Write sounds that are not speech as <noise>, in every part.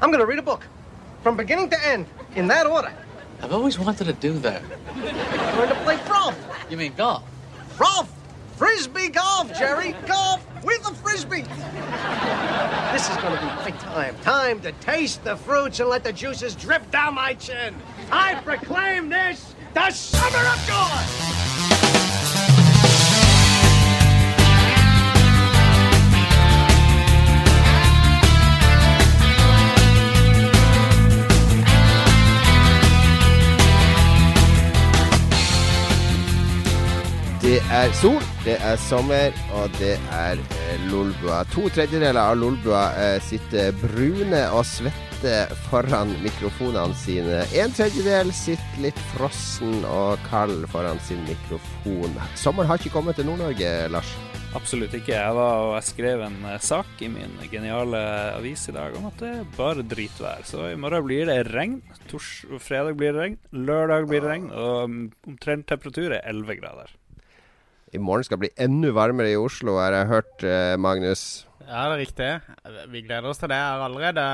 I'm going to read a book from beginning to end in that order. I've always wanted to do that. I'm going to play golf. You mean golf? Golf! Frisbee golf, Jerry! Golf with a frisbee! This is going to be my time. Time to taste the fruits and let the juices drip down my chin. I proclaim this the summer of joy! Det er sol, det er sommer, og det er eh, Lolbua. To tredjedeler av Lolbua eh, sitter brune og svette foran mikrofonene sine. En tredjedel sitter litt frossen og kald foran sin mikrofon. Sommeren har ikke kommet til Nord-Norge, Lars. Absolutt ikke. Jeg var jeg skrev en eh, sak i min geniale avis i dag om at det er bare dritvær. Så i morgen blir det regn. Tors fredag blir det regn. Lørdag blir det regn. Og mm, omtrent temperatur er 11 grader. I morgen skal det bli enda varmere i Oslo, har jeg hørt, eh, Magnus. Ja, det er riktig. Vi gleder oss til det. Jeg har allerede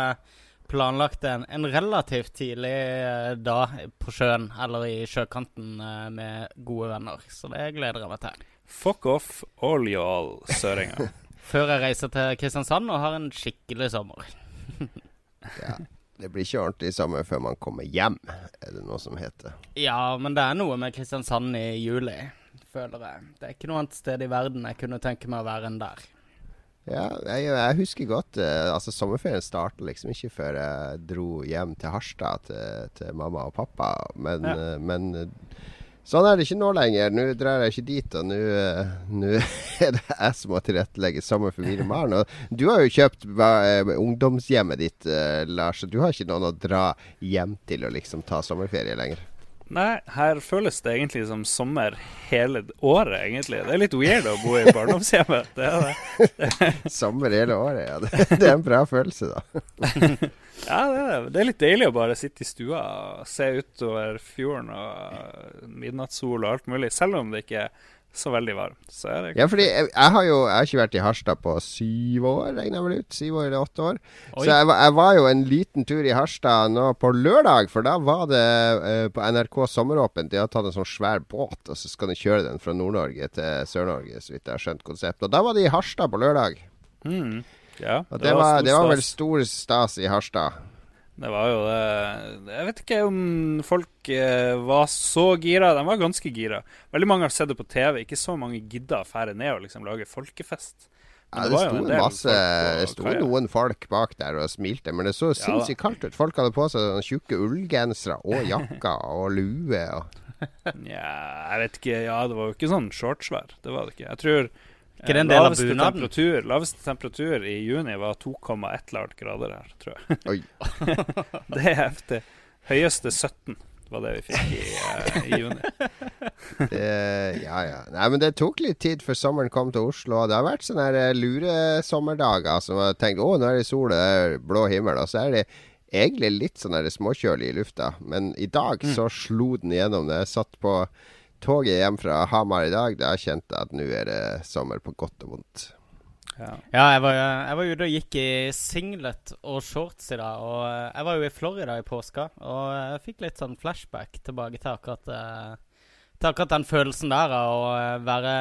planlagt en, en relativt tidlig eh, dag på sjøen, eller i sjøkanten, eh, med gode venner. Så det gleder jeg meg til. Fuck off all y'all søringer. <laughs> Før jeg reiser til Kristiansand og har en skikkelig sommer. <laughs> Ja. Det blir ikke ordentlig sommer før man kommer hjem, er det noe som heter. Ja, men det er noe med Kristiansand i juli, føler jeg. Det er ikke noe annet sted i verden jeg kunne tenke meg å være enn der. Ja, jeg, jeg husker godt uh, Altså Sommerferien starta liksom ikke før jeg dro hjem til Harstad til, til mamma og pappa. Men, Ja. uh, men eh, sånn er det ikke nå lenger. Nå drar jeg ikke dit, og nå uh, <laughs> er det jeg som må tilrettelegge sommer for mine barn. Og du har jo kjøpt ungdomshjemmet ditt, Lars. Du har ikke noen å dra hjem til og liksom ta sommerferie lenger. Nei, her føles det egentlig som sommer hele året, egentlig. Det er litt weird å bo i barndomshjemmet. <laughs> Det er det. <laughs> Sommer hele året, ja. Det, det er en bra følelse, da. <laughs> Ja, det er det. Det er litt deilig å bare sitte i stua og se utover fjorden og midnattssol og alt mulig, selv om det ikke er så veldig varmt. Så det Ja, fordi jeg, jeg har jo jeg har ikke vært i Harstad på syv år, regner jeg vel ut. Syv år eller åtte år. Oi. Så jeg, var- jeg var jo en liten tur i Harstad nå på lørdag, for da var det uh, på NRK Sommeråpent. De har tatt en sånn svær båt, og så skal de kjøre den fra Nord-Norge til Sør-Norge, så vidt jeg har skjønt konseptet. Og da var de i Harstad på lørdag. Mm. Ja, Og det, var, var det var vel stor stas i Harstad. Det var jo det Jeg vet ikke om folk eh, var så gira. De var ganske gira. Veldig mange har sett det på TV. Ikke så mange gidda å fære ned og liksom lage folkefest. Ja, det det sto en masse Det sto noen folk bak der og smilte, men det så sinnssykt kaldt ut. Folk hadde på seg tjukke ullgensere og jakker og lue. Og <laughs> Nja, jeg vet ikke. Ja, det var jo ikke sånn shortsvær. Det var det ikke. Jeg tror Ikke det en del av bunaden? temperatur, laveste temperatur i juni var 2,1 lavt grader her, tror jeg. Oi. <laughs> Det er heftig. Høyeste 17 var det vi fikk i, uh, i juni. Det, ja, ja. Nei, men det tok litt tid før sommeren kom til Oslo. Det har vært sånne eh, lure sommerdager som har tenkt å, nå er det sol, det er blå himmel. Og så er det egentlig litt sånn småkjølig i lufta. Men i dag så slo den igjennom. det. jeg satt på toget hjem fra Hamar i dag, da kjente jeg at nå er det sommer på godt og vondt. Ja. Ja, jeg var, jeg var ute og gikk i singlet og shorts i dag. Og eh, jeg var jo i Florida i påska, og jeg fikk litt sånn flashback tilbake til akkurat, eh, til akkurat den følelsen der av å eh, være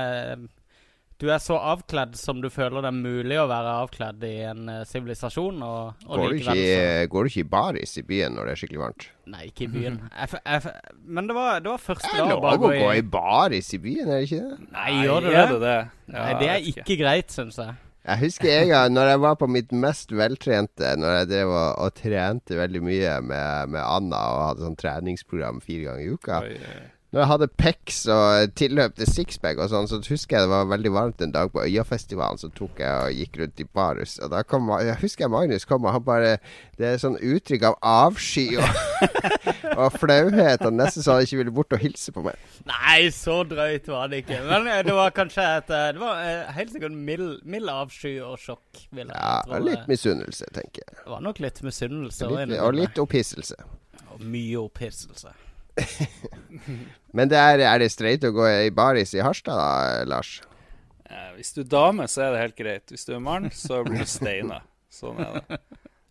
Du er så avkledd som du føler det er mulig å være avkledd i en eh, sivilisasjon. og, og Går så- i- går du ikke i baris i byen når det er skikkelig varmt? Nei, ikke i byen. Jeg, f- jeg, f- men det var, det var første Det er dag å lov å gå i baris i byen, er det ikke det? Nei, gjør det er det? det det? Ja, Nei, det er ikke greit, syns jeg. Jeg husker en gang når jeg var på mitt mest veltrente, når jeg drev og, og trente veldig mye med, med Anna og hadde sånn treningsprogram fire ganger i uka. Oi, oi. Når jeg hadde pecs og tilløp til sixpack og sånn, så husker jeg det var veldig varmt en dag på Øyafestivalen. Så tok jeg og gikk rundt i barus. Og da kom jeg husker jeg Magnus kom, og han bare Det er sånn uttrykk av avsky og, <laughs> og flauhet. Og nesten så han ikke ville bort og hilse på meg. Nei, så drøyt var det ikke. Men eh, det var kanskje et eh, Det var eh, helt sikkert mild, mild avsky og sjokk. Vil jeg Ja, tro. litt misunnelse, tenker jeg. Det var nok litt misunnelse. Litt, og litt opphisselse. Og mye opphisselse. <laughs> Men det er, er det streit å gå i baris i Harstad, da, Lars? Eh, Hvis du er dame, så er det helt greit. Hvis du er mann, så blir du steina. Sånn er det.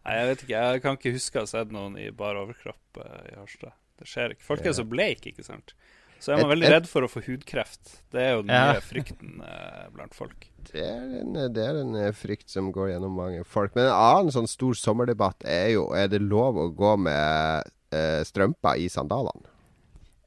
Nei, jeg vet ikke. Jeg kan ikke huske å ha sett noen i bar overkropp eh, i Harstad. Det skjer ikke. Folk er så bleike, ikke sant. Så er man veldig redd for å få hudkreft. Det er jo den Ja. nye frykten eh, blant folk. Det er, en, det er en eh, frykt som går gjennom mange folk. Men en annen sånn stor sommerdebatt er jo Er det lov å gå med eh, strømper i sandalene?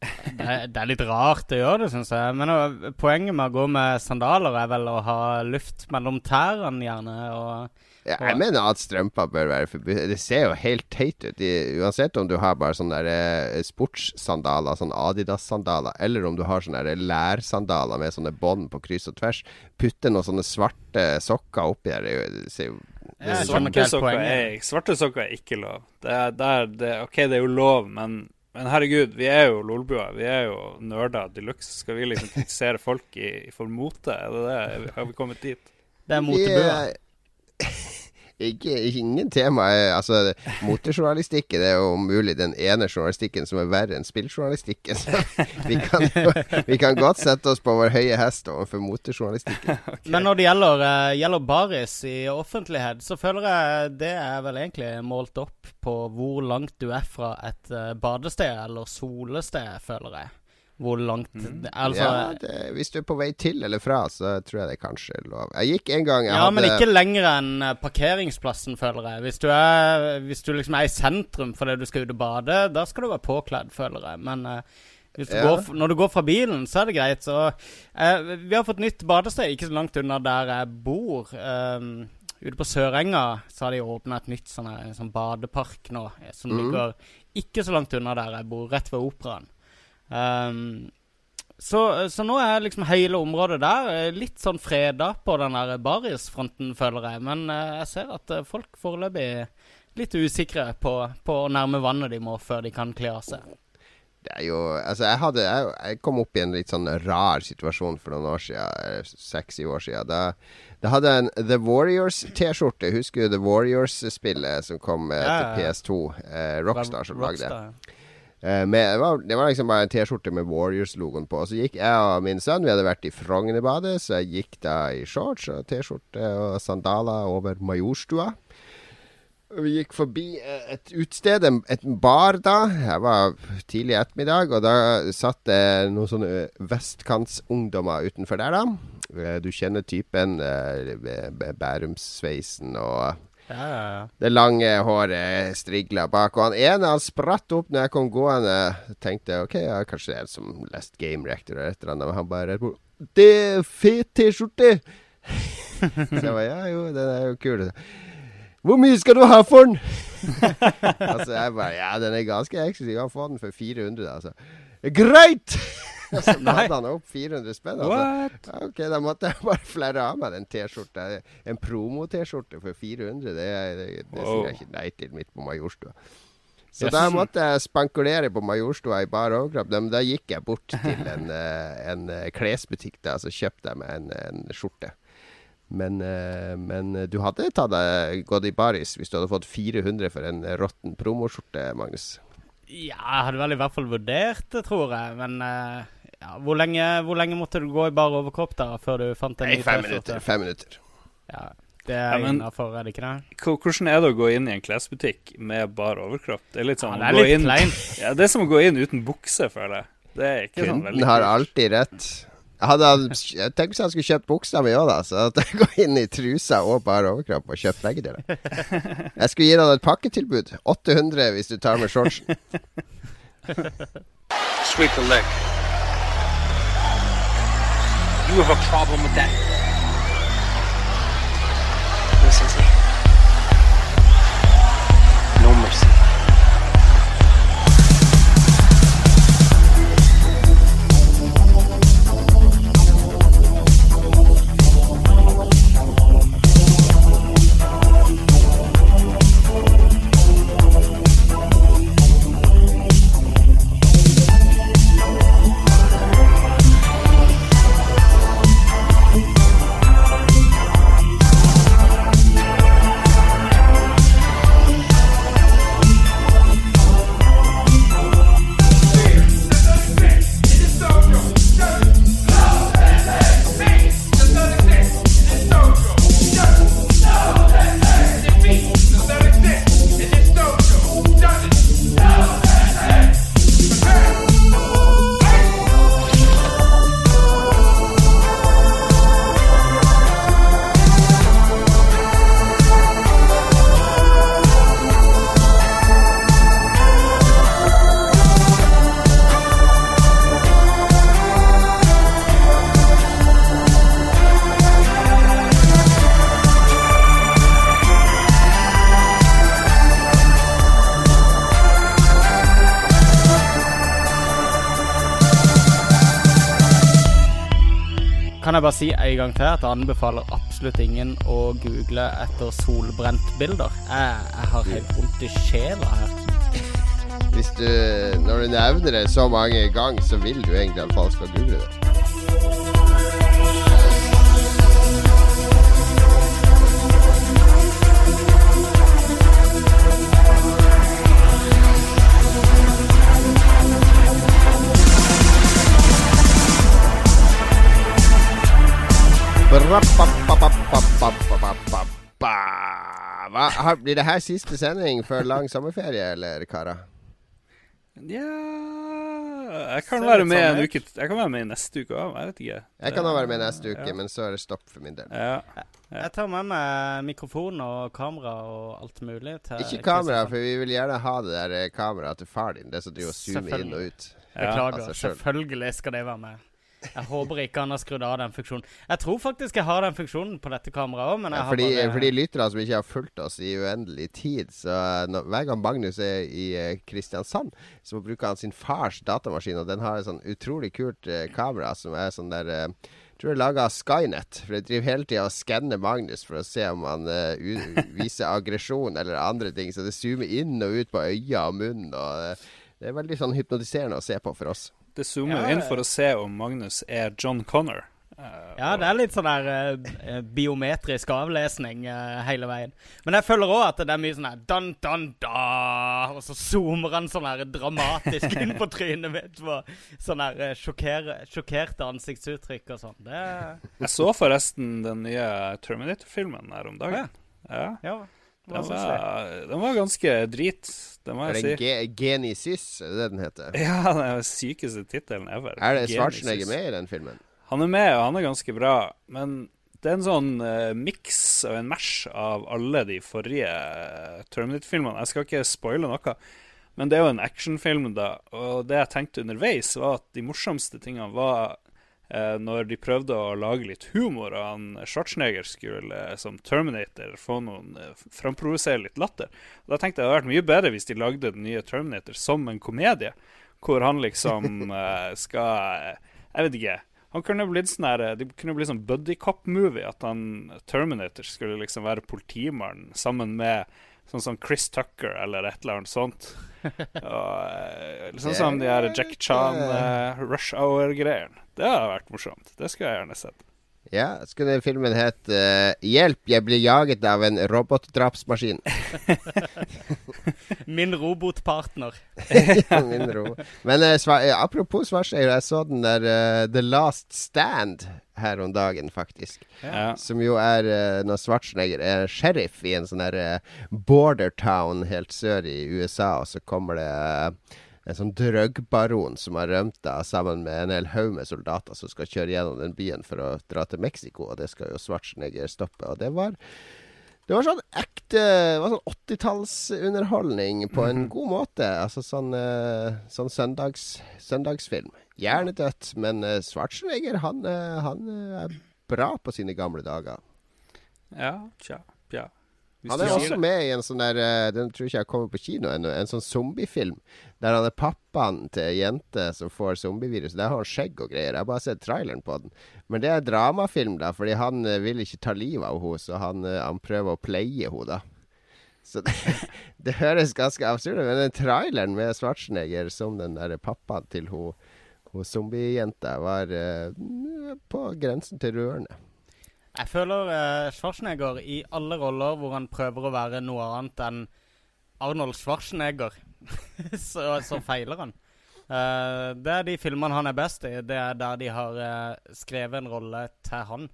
Det, det er litt rart å gjøre det, syns jeg. Men uh, poenget med å gå med sandaler er vel å ha luft mellom tærne, gjerne. Og Ja, jeg mener at strømper bør være forbudt. Det ser jo helt teit ut. I, uansett om du har bare sånne der, eh, sportssandaler, sånn Adidas-sandaler, eller om du har sånne der lærsandaler med sånne bånd på kryss og tvers. Putte noen sånne svarte sokker oppi der. Er det ser jo skjønner Svarte sokker, er, svarte sokker er ikke lov. Det er, der, det, OK, det er jo lov, men, men herregud, vi er jo lolbua. Vi er jo nerder de luxe. Skal vi liksom kritisere folk i, for mote? Er det det? Har vi kommet dit? Det er motebua. Eh, Ikke, ingen tema er Altså, motejournalistikken er jo om mulig den ene journalistikken som er verre enn spilljournalistikken. Så <laughs> vi kan, vi kan godt sette oss på vår høye hest overfor motejournalistikken. <laughs> Men når det gjelder, eh, gjelder baris i offentlighet, så føler jeg det er vel egentlig målt opp på hvor langt du er fra et eh, badested eller solested, føler jeg. Hvor langt mm. Altså ja, det, hvis du er på vei til eller fra, så tror jeg det er kanskje er lov. Jeg gikk en gang jeg Ja, men ikke lenger enn eh, parkeringsplassen, føler jeg. Hvis du, er, hvis du liksom er i sentrum fordi du skal ut og bade, da skal du være påkledd, føler jeg. Men uh, du Ja. går, når du går fra bilen, så er det greit. Så, uh, vi har fått nytt badested ikke så langt unna der jeg bor. Um, ute på Sørenga så har de åpna et nytt sånn, sånn badepark nå, som mm. ligger ikke så langt unna der jeg bor, rett ved Operaen. Um, så, så nå er liksom hele området der eh, litt sånn freda på den der barisfronten, føler jeg. Men uh, jeg ser at eh, folk foreløpig er litt usikre på, på å nærme vannet de må før de kan kle av seg. Det er jo Altså, jeg hadde Jeg, jeg kom opp i en litt sånn rar situasjon for noen år siden. Seks-syv år siden. Da, da hadde jeg en The Warriors-T-skjorte. Husker du The Warriors-spillet som kom eh, til. PS2? Eh, Rockstar som lagde det. Eh, med, det, var, det var liksom bare en T-skjorte med Warriors-logoen på. Så gikk jeg og min sønn Vi hadde vært i Frognerbadet, så jeg gikk da i shorts og T-skjorte og sandaler over Majorstua. Vi gikk forbi et utested, et bar da. Det var tidlig ettermiddag, og da satt det noen sånne vestkantsungdommer utenfor der, da. Eh, Du kjenner typen. eh, Bærumsveisen og Ja, ja, ja. det lange håret strigla bak. Og han ene han spratt opp når jeg kom gående. Tenkte OK, ja, kanskje det er en som lest Game Reactor eller et eller annet. Men han bare Det er fet T-skjorte! <laughs> Så jeg bare Ja, jo, den er jo kul. Hvor mye skal du ha for den? <laughs> altså jeg bare Ja, den er ganske eksklusiv. Han får den for 400, altså. Greit! <laughs> Så hadde han opp 400 spenn. Altså. Ok, da måtte jeg bare flerre av meg den T-skjorta. En promo-T-skjorte for 400, det, det, det sier jeg ikke nei til midt på Majorstua. Så Yes. da måtte jeg spankulere på Majorstua i bar overkropp. Men da gikk jeg bort til <laughs> en, eh, en eh, klesbutikk, da, så kjøpte jeg meg en, en skjorte. Men, eh, men du hadde tatt deg gått i baris hvis du hadde fått 400 for en råtten promoskjorte, Magnus. Ja, jeg hadde vel i hvert fall vurdert det, tror jeg. Men eh, ja, hvor, lenge, hvor lenge måtte du gå i bar overkropp da før du fant en Nei, ny fem T-skjorte? minutter. Fem minutter. Ja, det er ja, innafor, er det ikke det? Hvordan er det å gå inn i en klesbutikk med bar overkropp? Det er litt sånn Ja, det å er gå litt inn. Ja, det er som å gå inn uten bukse, føler jeg. Det er ikke sånn veldig Kunden har alltid rett. Hadde han, jeg tenker hvis han skulle kjøpt buksa mi òg, da. Så at jeg går inn i trusa og bare overkropp og kjøpt begge deler. <laughs> Jeg skulle gi han et pakketilbud. 800 hvis du tar med shortsen. Sweep the leg. You have a problem with that. Jeg bare si en gang til at jeg anbefaler absolutt ingen å google etter solbrentbilder. Jeg, jeg har helt vondt i sjela her. Hvis du, når du nevner det så mange ganger, så vil du egentlig at folk skal google det. Hva, blir det her siste sending før lang sommerferie, eller, karer? Ja Jeg kan være med en uke Jeg kan være med neste uke òg, jeg vet ikke. Jeg kan òg være med neste uke, Ja. men så er det stopp for min del. Ja. Jeg tar med meg mikrofon og kamera og alt mulig til Ikke kamera, for vi vil gjerne ha det der eh, kameraet til far din. Det som driver og zoomer inn og ut. Ja. Beklager. altså selv. Selvfølgelig skal det være med. Jeg håper ikke han har skrudd av den funksjonen. Jeg tror faktisk jeg har den funksjonen på dette kameraet òg, men jeg Ja, fordi, bare fordi lytterne som ikke har fulgt oss i uendelig tid, så når, hver gang Magnus er i eh, Kristiansand, så bruker han sin fars datamaskin, og den har et sånn utrolig kult eh, kamera som er sånn der eh, jeg tror det er laga av Skynet. For det driver hele tida og skanner Magnus for å se om han uh, viser aggresjon eller andre ting. Så det zoomer inn og ut på øya og munnen. Og, uh, det er veldig sånn hypnotiserende å se på for oss. Det zoomer Ja, inn for å se om Magnus er John Connor. Uh, Ja, det er litt sånn der uh, biometrisk avlesning uh, hele veien. Men jeg føler òg at det er mye sånn her dan, dan, da Og så zoomer han sånn her dramatisk <laughs> inn på trynet mitt på sånn her sjokker, sjokkerte ansiktsuttrykk og sånn. Det Jeg så forresten den nye Terminator-filmen her om dagen. Ja. Ja. Den syns du? var, den var ganske drit, det må jeg si. Genesis, er det det den heter? Ja, <laughs> den er den sykeste tittelen ever. Er det. Schwarzenegger med i den filmen? Han er med, og han er ganske bra. Men det er en sånn uh, miks og en mash av alle de forrige uh, Terminator-filmene. Jeg skal ikke spoile noe, men det er jo en actionfilm, da. Og det jeg tenkte underveis, var at de morsomste tingene var eh, når de prøvde å lage litt humor, og han Schwarzenegger skulle eh, som Terminator få noen uh, framprovosere litt latter. Og Da tenkte jeg det hadde vært mye bedre hvis de lagde den nye Terminator som en komedie, hvor han liksom <laughs> eh, skal eh, Jeg vet ikke. Han kunne blitt sånn her Det kunne blitt sånn buddy cop-movie. At han Terminator skulle liksom være politimannen sammen med sånn som Chris Tucker eller et eller annet sånt. <laughs> Og, eh, sånn som de her Jack Chan eh, Rush Hour-greiene. Det hadde vært morsomt. Det skulle jeg gjerne sett. Ja, skulle filmen hett uh, 'Hjelp, jeg blir jaget av en robotdrapsmaskin'. <laughs> Min robotpartner. <laughs> Min ro. Men uh, sva eh, apropos Schwarzenegger, jeg så den der eh, The Last Stand her om dagen, faktisk. Ja. Som jo er eh, når Schwarzenegger er sheriff i en sånn der eh, border town helt sør i USA, og så kommer det eh, en sånn drugbaron som har rømt da, sammen med en hel haug med soldater som skal kjøre gjennom den byen for å dra til Mexico, og det skal jo Schwarzenegger stoppe. Og det var det var sånn ekte var sånn 80-tallsunderholdning på en god måte. Altså sånn, eh, sånn søndags, søndagsfilm. Hjernedødt, men uh, Schwarzenegger, han, eh, han eh, er bra på sine gamle dager. Ja, tja, tja. Han er også med i en sånn der eh, Den tror ikke jeg kommer på kino ennå. En sånn zombiefilm der han er pappaen til ei jente som får zombievirus. Der har han skjegg og greier. Jeg har bare sett traileren på den. Men det er dramafilm, da, fordi han eh, vil ikke ta livet av henne, så han, eh, han prøver å pleie henne, da. Så det, <laughs> det høres ganske absurd ut, men den traileren med Schwarzenegger som den der pappaen til hun, hun zombiejenta var uh, på grensen til rørende. Jeg føler uh, Schwarzenegger i alle roller hvor han prøver å være noe annet enn Arnold Schwarzenegger, <laughs> så, så feiler han. Uh, det er de filmene han er best i. Det er der de har uh, skrevet en rolle til han.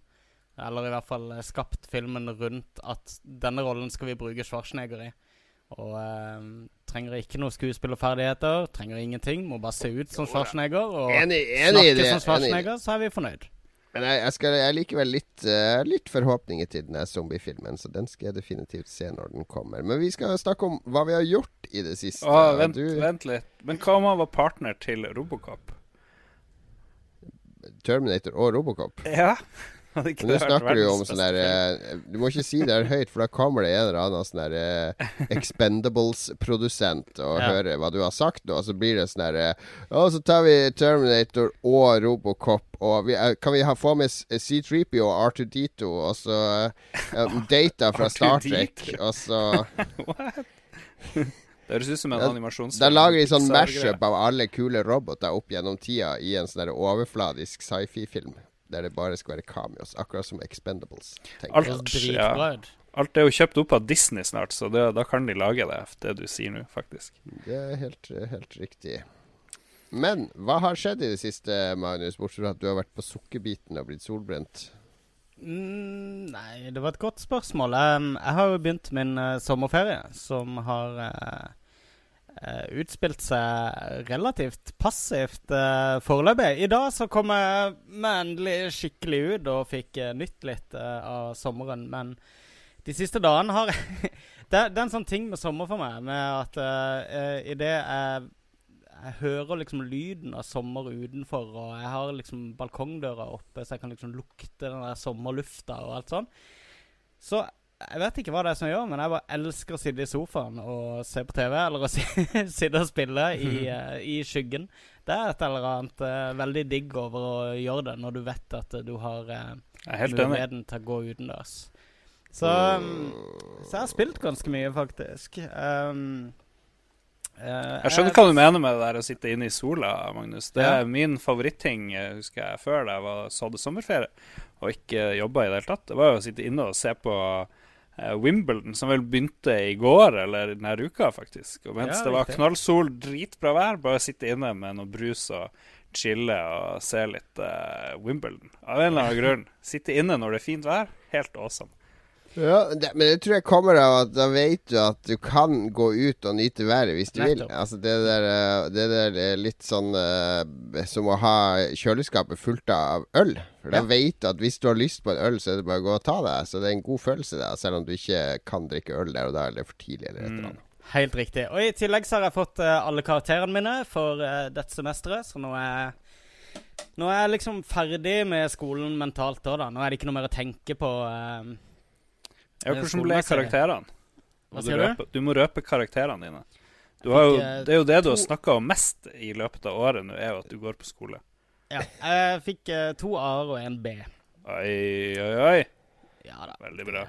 Eller i hvert fall skapt filmen rundt at denne rollen skal vi bruke Schwarzenegger i. Og eh, trenger ikke noe skuespillerferdigheter, trenger ingenting. Må bare se ut som Schwarzenegger og Enig, enig snakke det. som Enig i så er vi fornøyd. Men jeg, jeg, skal, jeg likevel litt, uh, litt forhåpninger til denne zombiefilmen, så den skal jeg definitivt se når den kommer. Men vi skal snakke om hva vi har gjort i det siste. Åh, vent, du, vent litt. Men hva om han var partner til Robocop? Terminator og Robocop. Ja. <laughs> Hadde ikke Men nå snakker du jo om sånn der eh, Du må ikke si det her høyt, for da kommer det en eller annen sånn der eh, Expendables-produsent og <laughs> Ja. hører hva du har sagt nå, og så blir det sånn der eh, Å, så tar vi Terminator og Robocop, og vi, eh, kan vi ha, få med C3PO og R2D2, og så eh, <laughs> Data fra Star Trek, R2D2. og så Det høres ut som en animasjonsfilm. Da lager de sånn mashup av alle kule roboter opp gjennom tida i en sånn der overfladisk sci-fi-film. Der det bare skal være cameos, akkurat som Expendables. Alt- ut. Alt er jo kjøpt opp av Disney snart, så det, da kan de lage det, det du sier nå, faktisk. Det er helt, helt riktig. Men hva har skjedd i det siste, Magnus, bortsett fra at du har vært på sukkerbiten og blitt solbrent? Mm, nei, det var et godt spørsmål. Um, jeg har jo begynt min uh, sommerferie, som har eh, utspilt seg relativt passivt uh, foreløpig. I dag så kom jeg meg endelig skikkelig ut og fikk uh, nytt litt uh, av sommeren. Men de siste dagene har <laughs> det, det er en sånn ting med sommer for meg, med at uh, idet jeg jeg hører liksom lyden av sommer utenfor, og jeg har liksom balkongdøra oppe, så jeg kan liksom lukte den der sommerlufta og alt sånn. Så jeg vet ikke hva det er som gjør, men jeg bare elsker å sitte i sofaen og se på TV, eller å si, <laughs> sitte og spille i, eh, i skyggen. Det er et eller annet uh, veldig digg over å gjøre det, når du vet at eh, du har enig. muligheten til å gå utendørs. Så, um, så jeg har spilt ganske mye, faktisk. Um, eh, Jeg skjønner hva du mener med det der å sitte inne i sola, Magnus. Det Ja. er min favoritting, eh, husker jeg, før da jeg var, så hadde sommerferie og ikke jobba i det hele tatt. Det var jo å sitte inne og se på eh, Wimbledon, som vel begynte i går eller denne uka, faktisk. Og mens Ja, det var knallsol, dritbra vær, bare sitte inne med noe brus og chille og se litt uh, Wimbledon. Av en eller annen grunn. Sitte inne når det er fint vær, helt awesome. Ja, det, men det tror jeg kommer av at da vet du at du kan gå ut og nyte været hvis du vil. Altså det der, eh, det der er litt sånn uh, som å ha kjøleskapet fullt av øl. For da Ja. vet du at hvis du har lyst på en øl, så er det bare å gå og ta det. Så det er en god følelse, da, selv om du ikke kan drikke øl der og da, eller for tidlig, eller et eller annet. Helt riktig. Og i tillegg så har jeg fått uh, alle karakterene mine for uh, dette semesteret, så nå er nå er jeg liksom ferdig med skolen mentalt òg, da. Nå er det ikke noe mer å tenke på. eh, Ja, hvordan ble karakterene? Hva Må sier du, du? røpe, du må røpe karakterene dine. Du har jo, eh, det er jo det du har snakka om mest i løpet av året nå, er jo at du går på skole. ja, jeg fikk eh, to A-er og en B. Oi, oi, oi. Ja da. Veldig bra.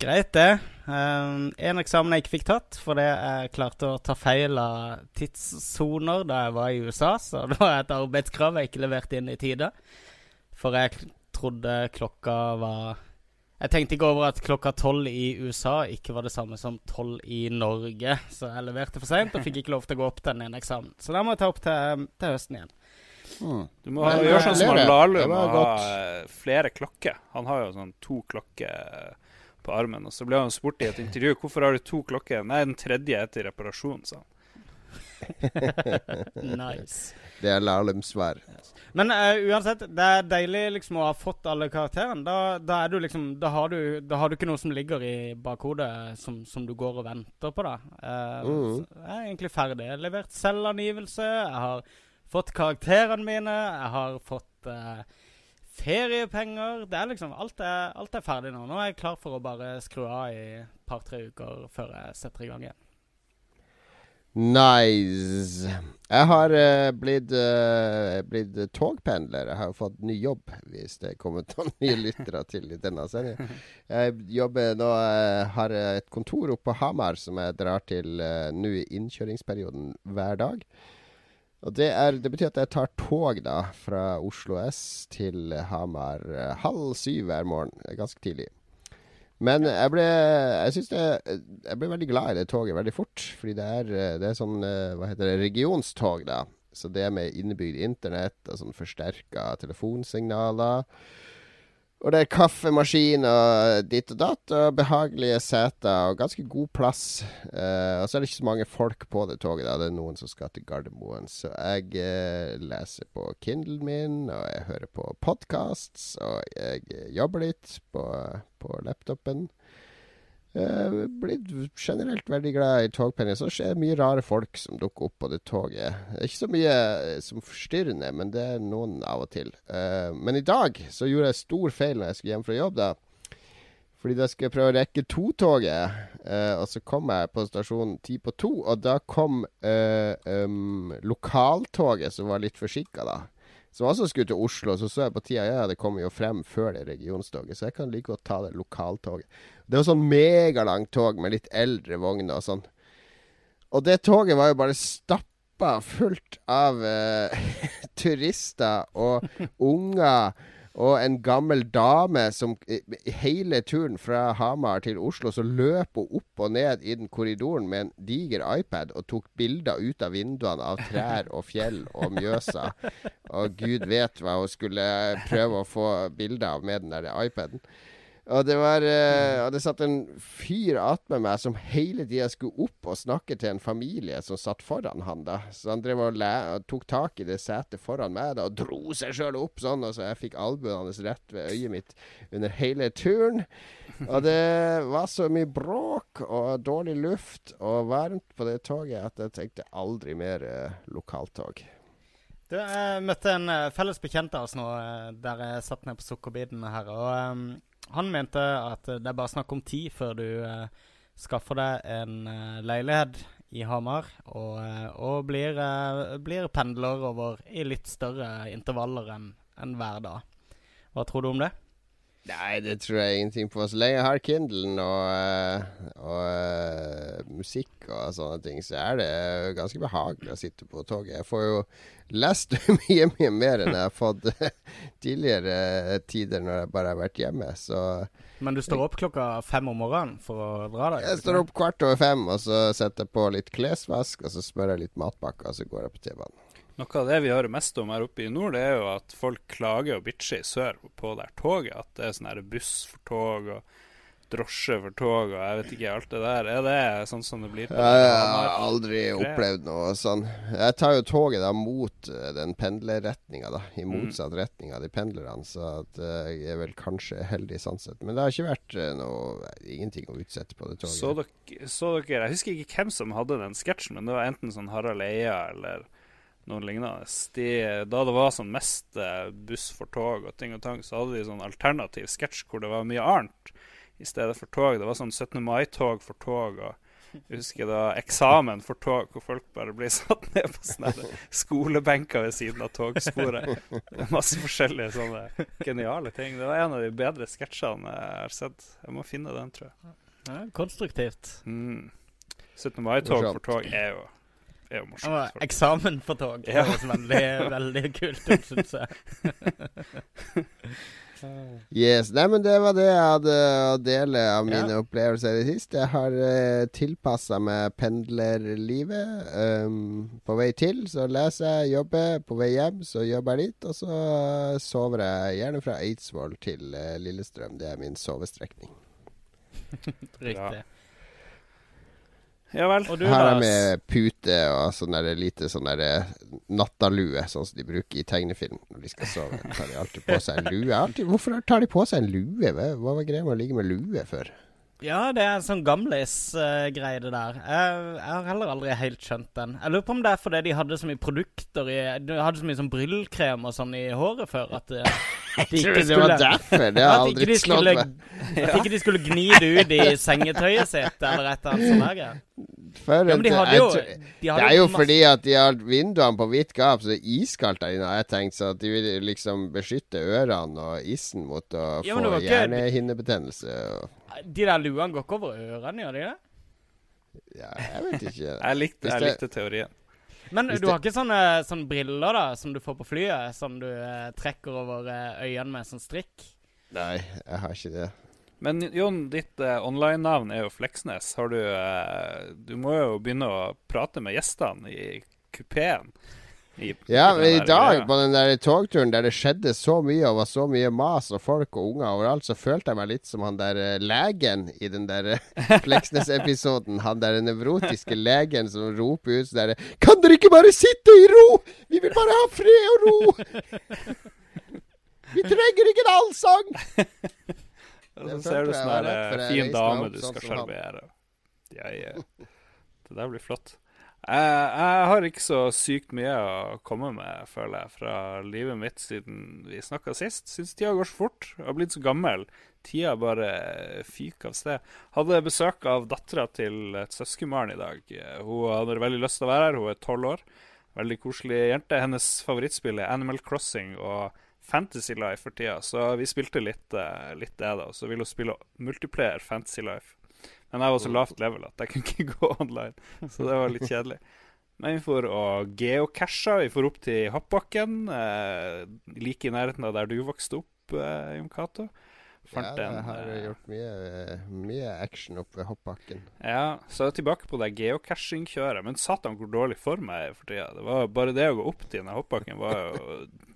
Greit, det. Um, en eksamen jeg ikke fikk tatt fordi jeg klarte å ta feil av tidssoner da jeg var i USA. Så <laughs> det var et arbeidskrav jeg ikke leverte inn i tide. For jeg trodde klokka var Jeg tenkte ikke over at klokka tolv i USA ikke var det samme som tolv i Norge. Så jeg leverte for seint og fikk ikke lov til å gå opp den ene eksamen. Så da må jeg ta opp til, til høsten igjen. Du må ha, Men, gjøre sånn som han. Lahlum Det og ha godt. eh, flere klokker. Han har jo sånn to klokker på armen. Og så ble han spurt i et intervju hvorfor har du to klokker. Nei, den tredje er til reparasjon, sa han. <laughs> Nice. Det er Lahlums Yes. Men uh, uansett, det er deilig liksom å ha fått alle karakterene. Da, da er du liksom da har du, da har du ikke noe som ligger i bakhodet som, som du går og venter på, da. Uh, mm. Jeg er egentlig ferdig. Jeg har levert selvangivelse. Jeg har fått karakterene mine. Jeg har fått uh, feriepenger. Det er liksom alt er, alt er ferdig nå. Nå er jeg klar for å bare skru av i et par-tre uker før jeg setter i gang igjen. Nice. Jeg har uh, blitt, uh, blitt togpendler. Jeg har fått ny jobb, hvis det kommer <laughs> noen nye lyttere til i denne sendingen. Jeg jobber nå uh, har et kontor oppe på Hamar som jeg drar til nå i innkjøringsperioden hver dag. Og det, er, det betyr at jeg tar tog da fra Oslo S til Hamar halv syv hver morgen. Ganske tidlig. Men jeg ble Jeg synes det Jeg ble veldig glad i det toget veldig fort. Fordi det er, det er sånn eh, Hva heter det regionstog, da. Så det med innebygd internett og sånn forsterka telefonsignaler. Og det er kaffemaskin og ditt og datt, og behagelige seter og ganske god plass. Eh, og så er det ikke så mange folk på det toget. da Det er noen som skal til Gardermoen. Så jeg eh, leser på Kindlen min, og jeg hører på podcasts, og jeg eh, jobber litt på, på laptopen. Eh, blitt generelt veldig glad i togpendling. Så det mye rare folk som dukker opp på det toget. Det er ikke så mye eh, som forstyrrende, men det er noen av og til. Uh, men i dag så gjorde jeg stor feil når jeg skulle hjem fra jobb. da fordi da skulle jeg prøve å rekke to-toget, eh, og så kom jeg på stasjonen ti på to. Og da kom eh, um, lokaltoget, som var litt forsinka, da. Som også skulle til Oslo. Så så jeg på tida, ja, det kommer jo frem før det regionstoget. Så jeg kan like godt ta det lokaltoget. Det var sånn megalangt tog med litt eldre vogner og sånn. Og det toget var jo bare stappa fullt av uh, <laughs> turister og unger. Og en gammel dame som hele turen fra Hamar til Oslo så løp hun opp og ned i den korridoren med en diger iPad og tok bilder ut av vinduene av trær og fjell og Mjøsa. Og gud vet hva hun skulle prøve å få bilder av med den der iPaden. Og det var eh, og det satt en fyr attmed meg som hele tida skulle opp og snakke til en familie som satt foran han da. Så han drev og, og tok tak i det setet foran meg da og dro seg sjøl opp sånn, og så jeg fikk albuen hans rett ved øyet mitt under hele turen. Og det var så mye bråk og dårlig luft og varmt på det toget at jeg tenkte aldri mer eh, lokaltog. Du, jeg møtte en eh, felles bekjent av oss nå eh, der jeg satt ned på Sukkerbiten her. Og eh, han mente at det er bare snakk om tid før du eh, skaffer deg en eh, leilighet i Hamar og, eh, og blir, eh, blir pendler over i litt større intervaller enn en hver dag. Hva tror du om det? Nei, det tror jeg ingenting på. Så lenge jeg har Kindlen og, og, og eh, musikk og sånne ting, så er det ganske behagelig å sitte på toget. Jeg får jo lest <laughs> mye, mye mer enn jeg har fått tidligere tider når jeg bare har vært hjemme. Så Men du står opp klokka fem om morgenen for å dra deg? jeg står opp kvart over fem, og så setter jeg på litt klesvask, og så smører jeg litt matpakke, og så går jeg på T-banen. Noe av det vi hører mest om her oppe i nord, det er jo at folk klager og bitcher i sør på det toget. At det er sånn buss for tog og drosje for tog og jeg vet ikke alt det der. Er det sånn som det blir på Jeg har aldri opplevd noe sånn. Jeg tar jo toget da mot eh, den pendlerretninga, da. I Mm. motsatt retning av de pendlerne. Så at, eh, jeg er vel kanskje heldig sånn sett. Men det har ikke vært eh, noe Ingenting å utsette på det toget. Så dere, så dere Jeg husker ikke hvem som hadde den sketsjen, men det var enten sånn Harald Eia eller noe lignende. De, da det var sånn mest buss for tog og ting og tang, så hadde de sånn alternativ sketsj hvor det var mye annet i stedet for tog. Det var sånn 17. mai-tog for tog og jeg husker da eksamen for tog, hvor folk bare blir <laughs> satt ned på sånne skolebenker ved siden av togsporet. Masse forskjellige sånne geniale ting. Det var en av de bedre sketsjene jeg har sett. Jeg må finne den, tror jeg. Ja, konstruktivt. Mm. 17. mai-tog for tog er jo, er jo morsomt. Ja, eksamen for tog. Det høres veldig, veldig kult ut, syns jeg. <laughs> Yes, Nei, men det var det jeg hadde å dele av mine Ja. opplevelser i det siste. Jeg har uh, tilpassa meg pendlerlivet. Um, på vei til så leser jeg, jobber. På vei hjem så jobber jeg litt. Og så eh, sover jeg gjerne fra Eidsvoll til uh, Lillestrøm. Det er min sovestrekning. <laughs> Riktig. Ja vel. Og du, Her er med pute og sånn der lite sånn der eh, nattalue, sånn som de bruker i tegnefilm når de skal sove. Tar de alltid på seg en lue. Alltid, hvorfor tar de på seg en lue? Hva, var greia med å ligge med lue før? Ja, det er en sånn gamlis-greie, det der. Jeg, jeg har heller aldri helt skjønt den. Jeg lurer på om det er fordi de hadde så mye produkter i De hadde så mye sånn bryllkrem og sånn i håret før at eh, de ikke du det var derfor? Det har jeg aldri slått skulle, meg. <laughs> At ikke de skulle gni det ut i sengetøyet sitt, eller et eller annet sånt. der, For Ja, men de hadde jo tror- de Det er jo masse- fordi at de har vinduene på vidt gap, så det er iskaldt der inne. har Jeg tenkt så at de vil liksom beskytte ørene og issen mot å Ja, få hjernehinnebetennelse. Og, De der luene går ikke over ørene, gjør de det? ja, jeg vet ikke. Jeg likte, jeg likte teorien. Men du har ikke sånne, sånne briller da som du får på flyet, som du eh, trekker over eh, øynene med sånn strikk? Nei, jeg har ikke det. Men Jon, ditt eh, online-navn er jo Fleksnes. Har du eh, Du må jo begynne å prate med gjestene i kupeen. I, Ja, men i dag, på den der togturen der det skjedde så mye og var så mye mas og folk og unger overalt, så følte jeg meg litt som han der eh, legen i den der eh, <laughs> Fleksnes-episoden. Han der nevrotiske legen som roper ut sånn derre Kan dere ikke bare sitte i ro? Vi vil bare ha fred og ro! Vi trenger ikke en allsang! <laughs> Og så ser du sånn der eh, fin dame du sånn skal sjarmere. Ja, ja. Det der blir flott. Jeg, jeg har ikke så sykt mye å komme med, føler jeg, fra livet mitt siden vi snakka sist. Syns tida går så fort. Jeg har blitt så gammel. Tida bare fyker av sted. Hadde besøk av dattera til et søskenbarn i dag. Hun hadde veldig lyst til å være her. Hun er tolv år. Veldig koselig jente. Hennes favorittspill er Animal Crossing og Fantasy Life for tida, så vi spilte litt, eh, litt det, da. Så ville hun spille multiplayer Fantasy Life. Men jeg var så lavt level at jeg kunne ikke <laughs> gå online, så det var litt kjedelig. Men vi får og geocachet. Vi får opp til Hoppbakken, eh, like i nærheten av der du vokste opp, eh, Jon Cato. Ja, det jeg en, har eh, gjort mye, mye action opp ved hoppbakken. Ja, så jeg er tilbake på det geocaching-kjøret. Men satan hvor dårlig form jeg er for tida. Det var bare det å gå opp til den hoppbakken var jo <laughs>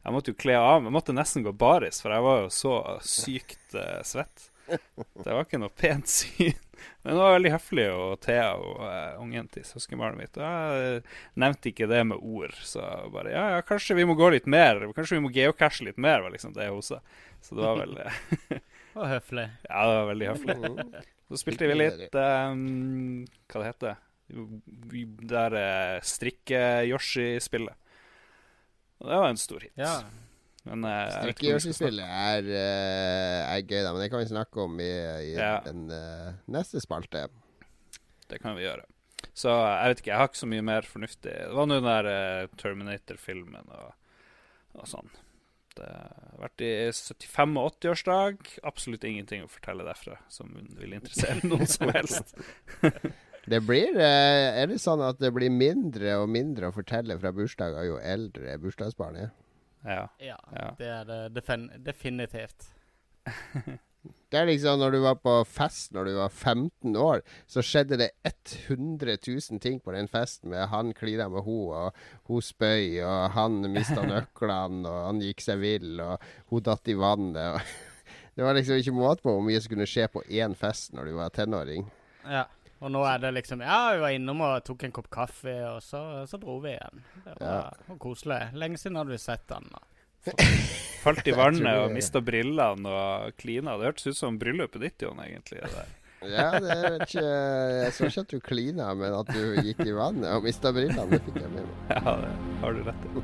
Jeg måtte jo kle av. Jeg måtte nesten gå baris, for jeg var jo så sykt eh, svett. <laughs> Det var ikke noe pent syn. Men det var veldig høflig, og Thea og uh, ungen til søskenbarnet mitt. Og jeg eh, nevnte ikke det med ord, så bare ja, ja, kanskje vi må gå litt mer. Kanskje vi må geocache litt mer, var liksom det hun sa. Så det var vel <laughs> Det Og høflig. <laughs> Ja, det var veldig høflig. Så spilte vi litt um, Hva det heter det? der uh, strikke-Yoshi-spillet. Og det var en stor hit. Ja. Men snakke- Strikke-Yoshi-spillet er, eh, er gøy, da, men det kan vi snakke om i, i Ja. den eh, neste spalte. Det kan vi gjøre. Så jeg vet ikke, jeg har ikke så mye mer fornuftig Det var nå den der uh, Terminator-filmen og, og sånn. Det har vært i 75- og 80-årsdag. Absolutt ingenting å fortelle derfra som vil interessere <laughs> noen som helst. <laughs> Det blir, eh, er det sånn at det blir mindre og mindre å fortelle fra bursdager jo eldre bursdagsbarnet er? Ja. Ja, Ja. det er det defin definitivt. <laughs> Det er liksom når du var på fest når du var 15 år, så skjedde det 100 000 ting på den festen. Med han klina med ho, og hun spøy, og han mista <laughs> nøklene, og han gikk seg vill, og hun datt i vannet. <laughs> Det var liksom ikke måte på hvor mye som kunne skje på én fest når du var tenåring. Ja. Og nå er det liksom Ja, vi var innom og tok en kopp kaffe, og så, så dro vi igjen. Det var, Ja. var koselig. Lenge siden hadde vi sett den. da. Falt i <laughs> vannet og mista brillene og klina. Det hørtes ut som bryllupet ditt, Jon, egentlig. Det. <laughs> Ja, det er ikke Jeg så ikke at du klina, men at du gikk i vannet og mista brillene, det fikk jeg med meg. <laughs> Ja, det har du rett i.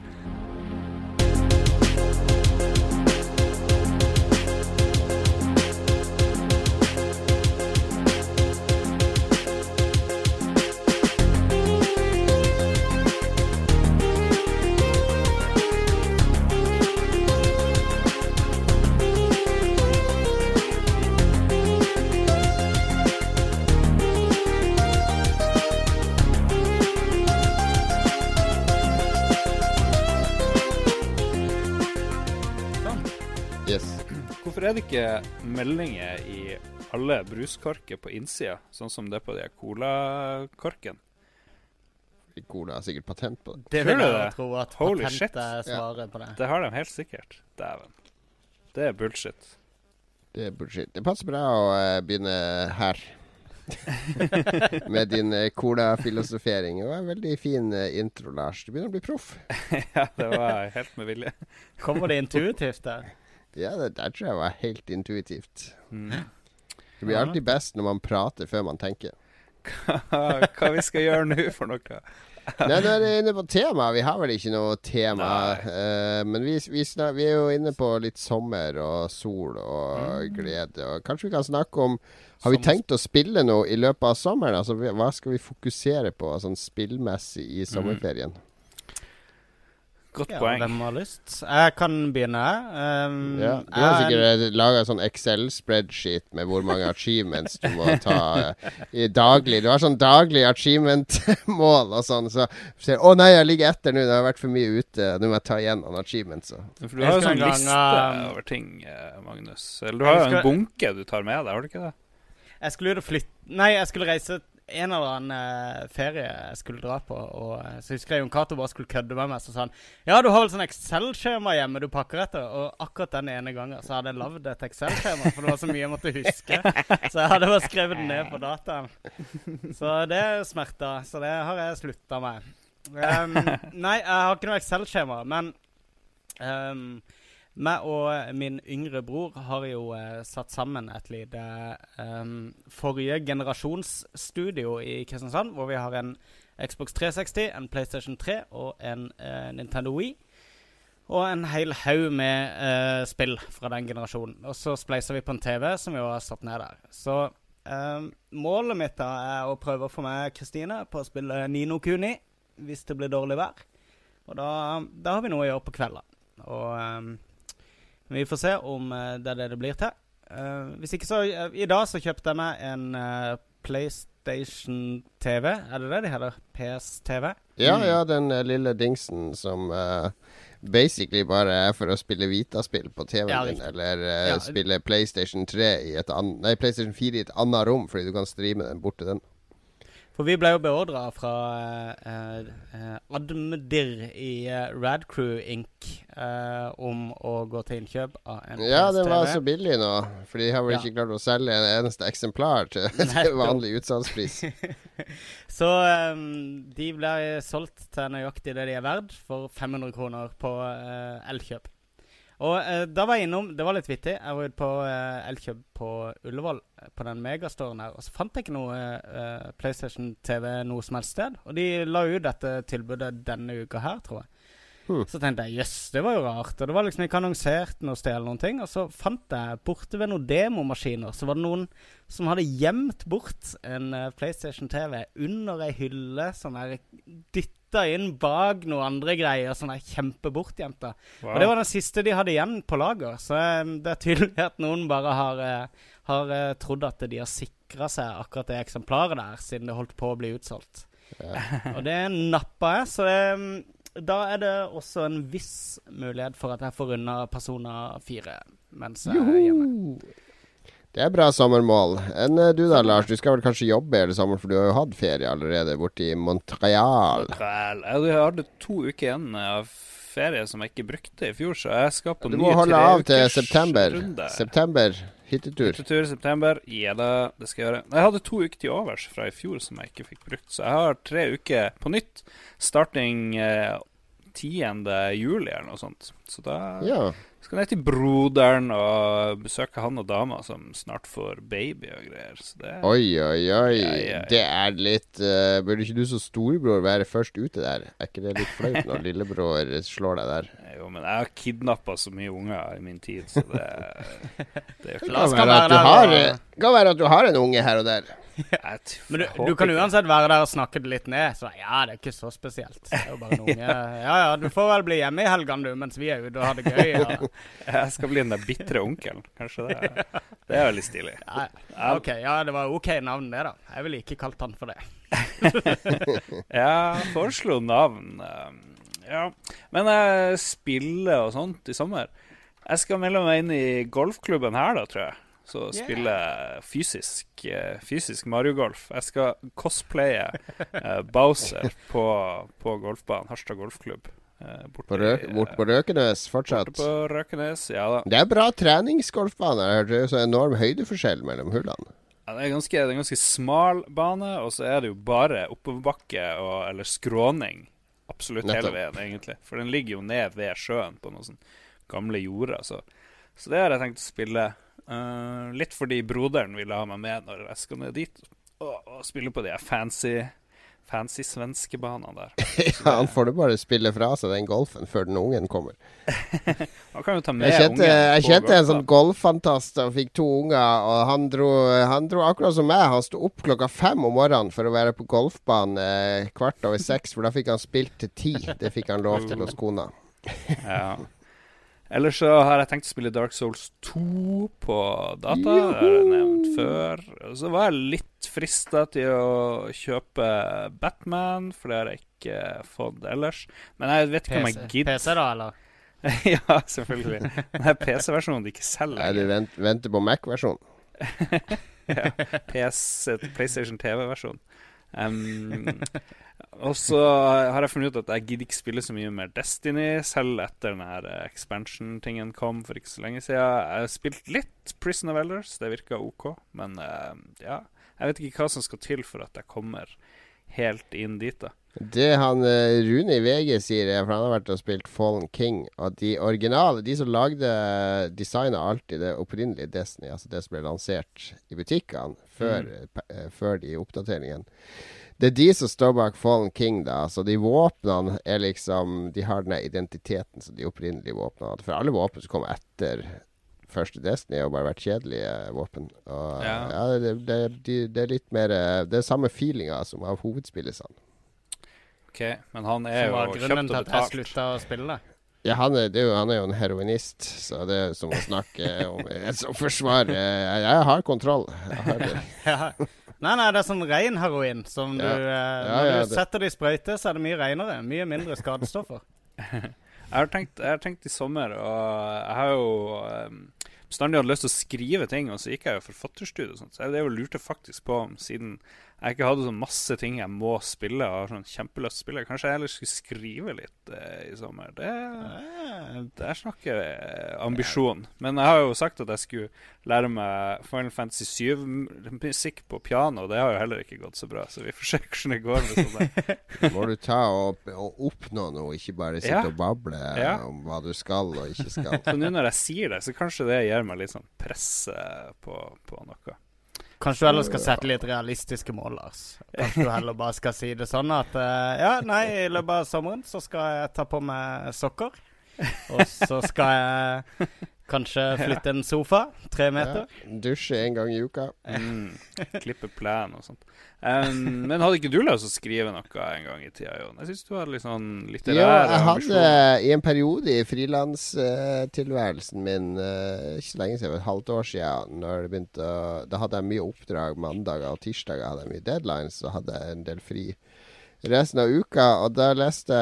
Hvorfor er det ikke meldinger i alle bruskorker på innsida, sånn som det er på de colakorken? Cola har sikkert patent på det. Det vil jeg det? tro at Holy shit. er svaret på det. Det har de helt sikkert. Dæven. Det er bullshit. Det er bullshit. Det passer bra å eh, begynne her. <laughs> Med din uh, cola-filosofering. Det var en veldig fin eh, intro, Lars. Du begynner å bli proff. <laughs> ja, det var helt med vilje. Kommer det intuitivt der? Ja, det der tror jeg var helt intuitivt. Mm. Det blir alltid best når man prater før man tenker. Hva vi skal gjøre nå for noe? Nei, nå er vi inne på tema. Vi har vel ikke noe tema. Uh, men vi, vi, snak, vi er jo inne på litt sommer og sol og glede. Og kanskje vi kan snakke om Har vi tenkt å spille noe i løpet av sommeren? Altså, Hva skal vi fokusere på sånn spillmessig i sommerferien? Godt Ja, poeng. hvem har lyst? Jeg kan begynne. Um, Ja, du har jeg- sikkert laga sånn Excel-spreadsheet med hvor mange achievements du må ta eh, i daglig. Du har sånn daglig achievement-mål og sånn, så ser Å nei, jeg ligger etter nå, det har vært for mye ute. Nå må jeg ta igjen noen achievements. Så. For du har jo sånn en gang, liste over ting, eh, Magnus. Eller du har jo skal- en bunke du tar med deg, har du ikke det? Jeg skulle jo flytte Nei, jeg skulle reise en eller annen eh, ferie jeg skulle dra på. Og eh, Så husker jeg Jon Cato bare skulle kødde med meg. Så sa han Ja, du har vel sånn Excel-skjema hjemme du pakker etter? Og akkurat den ene gangen så hadde jeg lagd et Excel-skjema, for det var så mye jeg måtte huske. <laughs> Så jeg hadde bare skrevet det ned på dataen. Så det er smerta. Så det har jeg slutta med. Um, <laughs> nei, jeg har ikke noe Excel-skjema, men um, meg og min yngre bror har jo eh, satt sammen et lite eh, forrige generasjonsstudio i Kristiansand, hvor vi har en Xbox 360, en PlayStation 3 og en eh, Nintendo Wii. Og en hel haug med eh, spill fra den generasjonen. Og så spleiser vi på en TV som vi har satt ned der. Så eh, målet mitt da er å prøve å få med Kristine på å spille Nino Kuni hvis det blir dårlig vær. Og da, da har vi noe å gjøre på kvelden. Og eh, vi får se om eh, det er det det blir til. Eh, hvis ikke så eh, I dag så kjøpte jeg meg en PlayStation TV. Er det det de heter? PS-TV? Ja, ja, den lille dingsen som basically bare er for å spille Vita-spill på TV-en Ja, din, eller uh, Ja. spille PlayStation 3 i et annet Nei, PlayStation 4 i et annet rom, fordi du kan streame den bort til den. For vi ble jo beordra fra eh, eh, Admdir i eh, Radcrew Inc. eh, om å gå til innkjøp av en Ja, den var så billig nå, for de har vel Ja. ikke klart å selge en eneste eksemplar til, <laughs> til vanlig utsalgspris. <laughs> Så eh, de ble solgt til nøyaktig det de er verd, for 500 kroner på eh, Elkjøp. Og eh, da var jeg innom Det var litt vittig. Jeg var ute på eh, Elkjøp på Ullevål, eh, på den megastoren her, og så fant jeg ikke noe eh, PlayStation TV noe som helst sted. Og de la ut dette tilbudet denne uka her, tror jeg. Hmm. Så tenkte jeg jøss, det var jo rart. Og det var liksom ikke annonsert noe sted eller noen ting. Og så fant jeg borte ved noen demomaskiner, så var det noen som hadde gjemt bort en uh, PlayStation TV under ei hylle, som er dytta inn bak noen andre greier, som er kjempebortgjemt. Wow. Og det var den siste de hadde igjen på lager, så um, det er tydelig at noen bare har, uh, har uh, trodd at de har sikra seg akkurat det eksemplaret der, siden det holdt på å bli utsolgt. Og det nappa jeg, så det, mm, da er det også en viss mulighet for at jeg får unna Persona 4 mens jeg er hjemme. Det er bra sommermål. Enn eh, du da, Lars? Du skal vel kanskje jobbe hele sommeren, for du har jo hatt ferie allerede borte i Montreal. Montreal. jeg hadde to uker igjen av ferie som jeg ikke brukte i fjor, så jeg skal på Du ny må holde av til september. runde. September, hyttetur. Hyttetur i september. Ja da, det skal jeg gjøre. Jeg hadde to uker til overs fra i fjor som jeg ikke fikk brukt, så jeg har tre uker på nytt. Starting eh, 10. juli eller noe sånt. Så da Ja. Skal jeg ned til broderen og besøke han og dama som snart får baby og greier. Så det Oi, oi, oi. Ja, ja, ja. Det er litt uh, Burde ikke du som storebror være først ute der? Er ikke det litt flaut når <laughs> lillebror slår deg der? Jo, men jeg har kidnappa så mye unger i min tid, så det, <laughs> det er jo ikke Det Kan kan være være at du har, kan være at du har en unge her og der. Men du, du kan uansett være der og snakke det litt ned. Så ja, det er ikke så spesielt. Det er jo bare noen <laughs> unge. Ja ja, du får vel bli hjemme i helgene, du, mens vi er ute og har det gøy. Ja. <laughs> Jeg skal bli den der bitre onkelen. Kanskje det. Det er veldig stilig. Ja, OK, ja, det var OK navn, det, da. Jeg ville ikke kalt han for det. <laughs> Jeg foreslo navn. eh, Ja. Men jeg spiller og sånt i sommer. Jeg skal melde meg inn i golfklubben her, da, tror jeg. Så spille fysisk, eh, fysisk Mario-golf. Jeg skal cosplaye eh, Bowser <laughs> på, på golfbanen. Harstad golfklubb. eh, borte På bort på Røkenes fortsatt. borte på Røkenes. Ja da. Det er bra treningsgolfbane. Jeg hørte er så enorm høydeforskjell mellom hullene. Ja, det, er ganske, det er en ganske smal bane, og så er det jo bare oppoverbakke og, eller skråning absolutt Nettopp. hele veien, egentlig. For den ligger jo ned ved sjøen på noen sånn gamle jorder. Så. så det har jeg tenkt å spille. Eh, litt fordi broderen ville ha meg med når jeg skal ned dit og, og spille på de fancy Fancy svenske banene der. <laughs> Ja, han får det bare spille fra seg den golfen før den ungen kommer. <laughs> han kan jo ta med Jeg kjente, jeg kjente en sånn golffantast og fikk to unger, og han dro, han dro akkurat som meg. Han sto opp klokka fem om morgenen for å være på golfbanen eh, kvart over seks, for da fikk han spilt til ti. Det fikk han lov til hos kona. Ja. Ellers så har jeg tenkt å spille Dark Souls 2 på data. Det har jeg nevnt før. Og Så var jeg litt frista til å kjøpe Batman, for det har jeg ikke fått ellers. Men jeg vet ikke om jeg gidder. PC da, eller? <laughs> ja, selvfølgelig. Det er PC-versjonen de ikke selger. Nei, du vent, venter på Mac-versjonen. <laughs> ja, PC, PlayStation TV-versjonen. Um, og så har jeg funnet ut at jeg gidder ikke spille så mye mer Destiny, selv etter den her eh, expansion-tingen kom for ikke så lenge siden. Jeg har spilt litt Prison of Elders, det virka OK, men eh, ja Jeg vet ikke hva som skal til for at jeg kommer helt inn dit, da. Det han eh, Rune i VG sier, er for han har vært og spilt Fallen King, at de originale, de som lagde designa alltid det opprinnelige Destiny, altså det som ble lansert i butikkene før, eh, før de oppdateringene det er de som står bak Fallen King, da. Så de våpnene er liksom De har den identiteten som de opprinnelige våpnene hadde. For alle våpen som kom etter første Destiny, har bare vært kjedelige våpen. Og ja, Ja. det, det, det, det er litt mer eh, Det er samme feelinga som av hovedspillelsene. OK, men han er jo kjøpt og betalt. Som var grunnen til at jeg slutta å spille. Ja, han er, det er jo, han er jo en heroinist, så det er som å snakke om <laughs> en som forsvarer Jeg, jeg har kontroll. Jeg har det. <laughs> Ja. Nei, nei, det er sånn ren heroin som du eh, Ja, Når ja, du det- setter det i sprøyte, så er det mye renere. Mye mindre skadestoffer. <laughs> Jeg har tenkt, jeg har tenkt i sommer, og jeg har jo um, bestandig hatt lyst til å skrive ting, og så gikk jeg jo forfatterstudio og sånt, så det er jo lurte faktisk på om siden jeg ikke hadde sånn masse ting jeg må spille, og har sånn kjempelyst til å spille, kanskje jeg heller skulle skrive litt eh, i sommer. Det, det er snakker eh, ambisjon. Men jeg har jo sagt at jeg skulle lære meg Final Fantasy 7-musikk på piano, det har jo heller ikke gått så bra, så vi <laughs> får se hvordan det går med. <laughs> Må du ta og, og oppnå noe, ikke bare sitte Ja. og bable Ja. om hva du skal og ikke skal. <laughs> Så nå når jeg sier det, så kanskje det gir meg litt sånn press på, på noe. Kanskje du heller skal sette litt realistiske mål, Lars. Kanskje du heller bare skal si det sånn at eh, Ja, nei, i løpet av sommeren så skal jeg ta på meg sokker. Og så skal jeg kanskje <laughs> flytte en sofa tre meter. Ja. Dusje en gang i uka. Mm. Klippe plen og sånt. Um, men hadde ikke du lyst til å skrive noe en gang i tida, Jon? Jeg syns du hadde litt sånn litterær Ja, jeg hadde i en periode i frilanstilværelsen min, uh, ikke så lenge siden, et halvt år siden, når det begynte å Da hadde jeg mye oppdrag mandager og tirsdager, hadde jeg mye deadlines, og hadde jeg en del fri resten av uka. Og da leste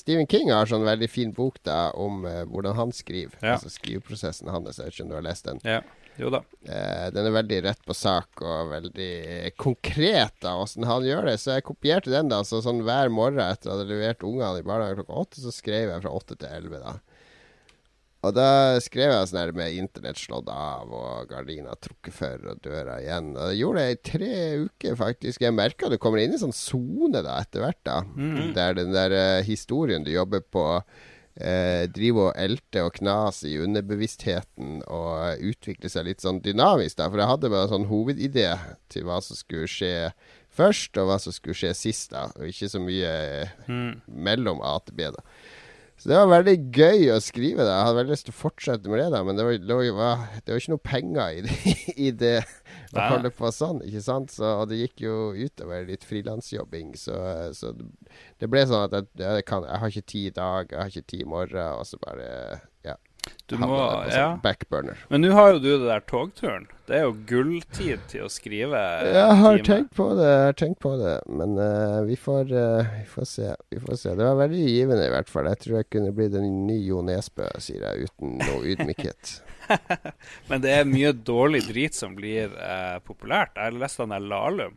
Stephen King har sånn veldig fin bok da om uh, hvordan han skriver. Ja. Altså skriveprosessen hans. Jeg vet ikke om du har lest den. Ja. Jo da. Uh, den er veldig rett på sak og veldig konkret da åssen han gjør det. Så jeg kopierte den da. Så sånn hver morgen etter at jeg hadde levert ungene i barnehagen klokka åtte, så skrev jeg fra åtte til elleve da. Og da skrev jeg sånn her med internett slått av og gardiner trukket for og døra igjen. Og det gjorde jeg i tre uker, faktisk. Jeg merka du kommer inn i sånn sone da etter hvert, da. Der den der uh, historien du jobber på eh, driver og elter og knaser i underbevisstheten og utvikler seg litt sånn dynamisk. da For jeg hadde bare sånn hovedidé til hva som skulle skje først, og hva som skulle skje sist. da Og ikke så mye mm. mellom A til B. da så det var veldig gøy å skrive det. Jeg hadde veldig lyst til å fortsette med det, da men det var, det var, det var ikke noe penger i det, <laughs> i det å holde på sånn, ikke sant? Så, og det gikk jo utover litt frilansjobbing, så, så det, ble sånn at jeg, jeg, kan, jeg har ikke ti i dag, jeg har ikke ti i morgen, og så bare ja, Du må sånn Ja. backburner. Men nå har jo du det der togturen. Det er jo gulltid til å skrive Jeg har time. tenkt på det, jeg har tenkt på det, men uh, vi, får, uh, vi får se. Vi får se. Det var veldig givende, i hvert fall. Jeg tror jeg kunne blitt en ny Jo Nesbø, sier jeg, uten noe ydmykhet. <laughs> Men det er mye dårlig drit som blir uh, populært. Jeg har lest den der Lahlum,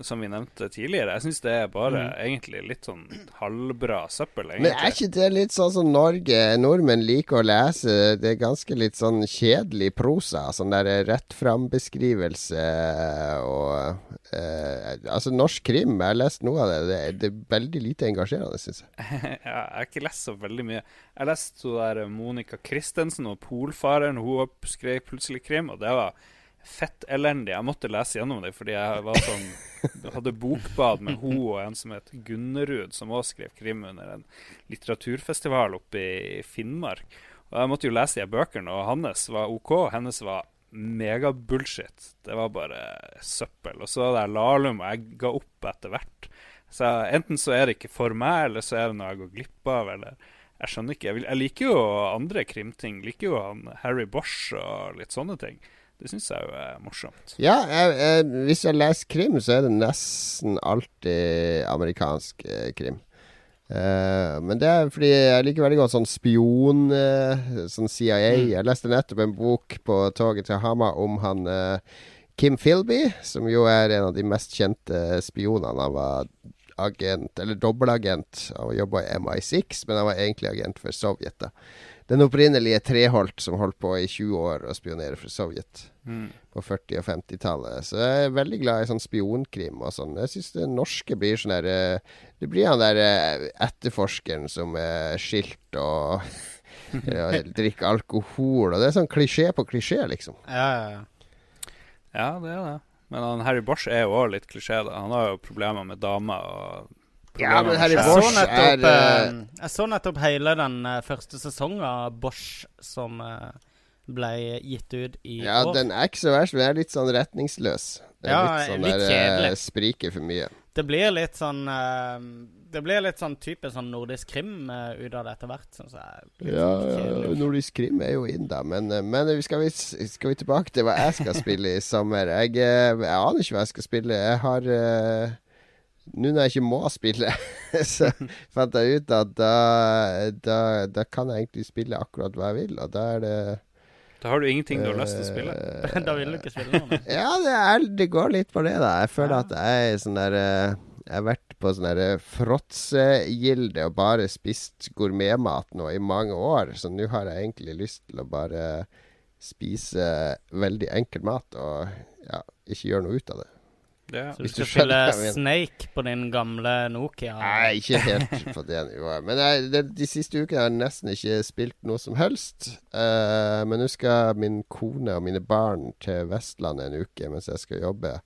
som vi nevnte tidligere. Jeg syns det er bare egentlig litt sånn halvbra søppel, egentlig. Men er ikke det litt sånn som Norge? Nordmenn liker å lese. Det er ganske litt sånn kjedelig prosa. Sånn der rett fram-beskrivelse og eh, Altså, norsk krim, jeg har lest noe av det. Det er, det er veldig lite engasjerende, syns jeg. <laughs> Ja, jeg har ikke lest så veldig mye. Jeg leste hun der Monica Christensen og Polfareren. Hun skrev plutselig krim, og det var fett elendig. Jeg måtte lese gjennom det fordi jeg var sånn <laughs> hadde bokbad med hun og en som het Gunnerud, som også skrev krim under en litteraturfestival oppe i Finnmark. Og jeg måtte jo lese de bøkene, og hans var OK, hennes var megabullshit. Det var bare søppel. Og så var det Lahlum, og jeg ga opp etter hvert. Så enten så er det ikke for meg, eller så er det noe jeg går glipp av, eller Jeg skjønner ikke. Jeg liker jo andre krimting. Liker jo han Harry Bosch og litt sånne ting. Det syns jeg jo er morsomt. Ja, jeg, jeg, hvis jeg leser krim, så er det nesten alltid amerikansk eh, krim. Uh, men det er fordi jeg liker veldig godt sånn spion, uh, sånn CIA. Jeg leste nettopp en bok på toget til Hamar om han uh, Kim Philby, som jo er en av de mest kjente spionene. Han var agent, eller dobbeltagent, og jobba i MI6, men han var egentlig agent for Sovjet. da Den opprinnelige Treholt som holdt på i 20 år å spionere for Sovjet på 40- og 50-tallet. Så jeg er veldig glad i sånn spionkrim og sånn. Jeg syns det norske blir sånn der eh, Det blir han der eh, etterforskeren som er skilt og <laughs> ja, drikker alkohol, og det er sånn klisjé på klisjé, liksom. Ja, ja, ja. Ja, det er det. Men han Harry Bosch er jo òg litt klisjé. da Han har jo problemer med damer. og Ja, men med Harry Jeg så, nettopp, er, eh, jeg så nettopp hele den uh, første sesongen av Bosch som uh, ble gitt ut i Ja, år. den er ikke så verst, men den er litt sånn retningsløs. Det er Ja, litt sånn litt der, kjedelig. eh, Spriker for mye. Det blir litt sånn eh, Det blir litt sånn type sånn nordisk krim eh, ut av det etter hvert, syns jeg. Litt Ja, sånn nordisk krim er jo inn, da. Men, eh, men vi skal, vi, skal vi tilbake til hva jeg skal spille i sommer? Jeg, eh, jeg aner ikke hva jeg skal spille. Jeg har eh, Nå når jeg ikke må spille, <laughs> så fant jeg ut at da, da, da kan jeg egentlig spille akkurat hva jeg vil, og da er det Da har du ingenting du har lyst til å spille. eh, <laughs> da vil du ikke spille noe. <laughs> Ja, det, er, det går litt på det, da. Jeg føler at jeg er sånn der eh, Jeg har vært på sånn derre fråtsegilde og bare spist gourmetmat nå i mange år, så nå har jeg egentlig lyst til å bare spise veldig enkel mat og ja, ikke gjøre noe ut av det. Ja. Så du Hvis du skal spille. Snake på din gamle Nokia? Nei, ikke helt på det nivået. Men jeg, de, de siste ukene har jeg nesten ikke spilt noe som helst. Uh, men nå skal min kone og mine barn til Vestlandet en uke mens jeg skal jobbe.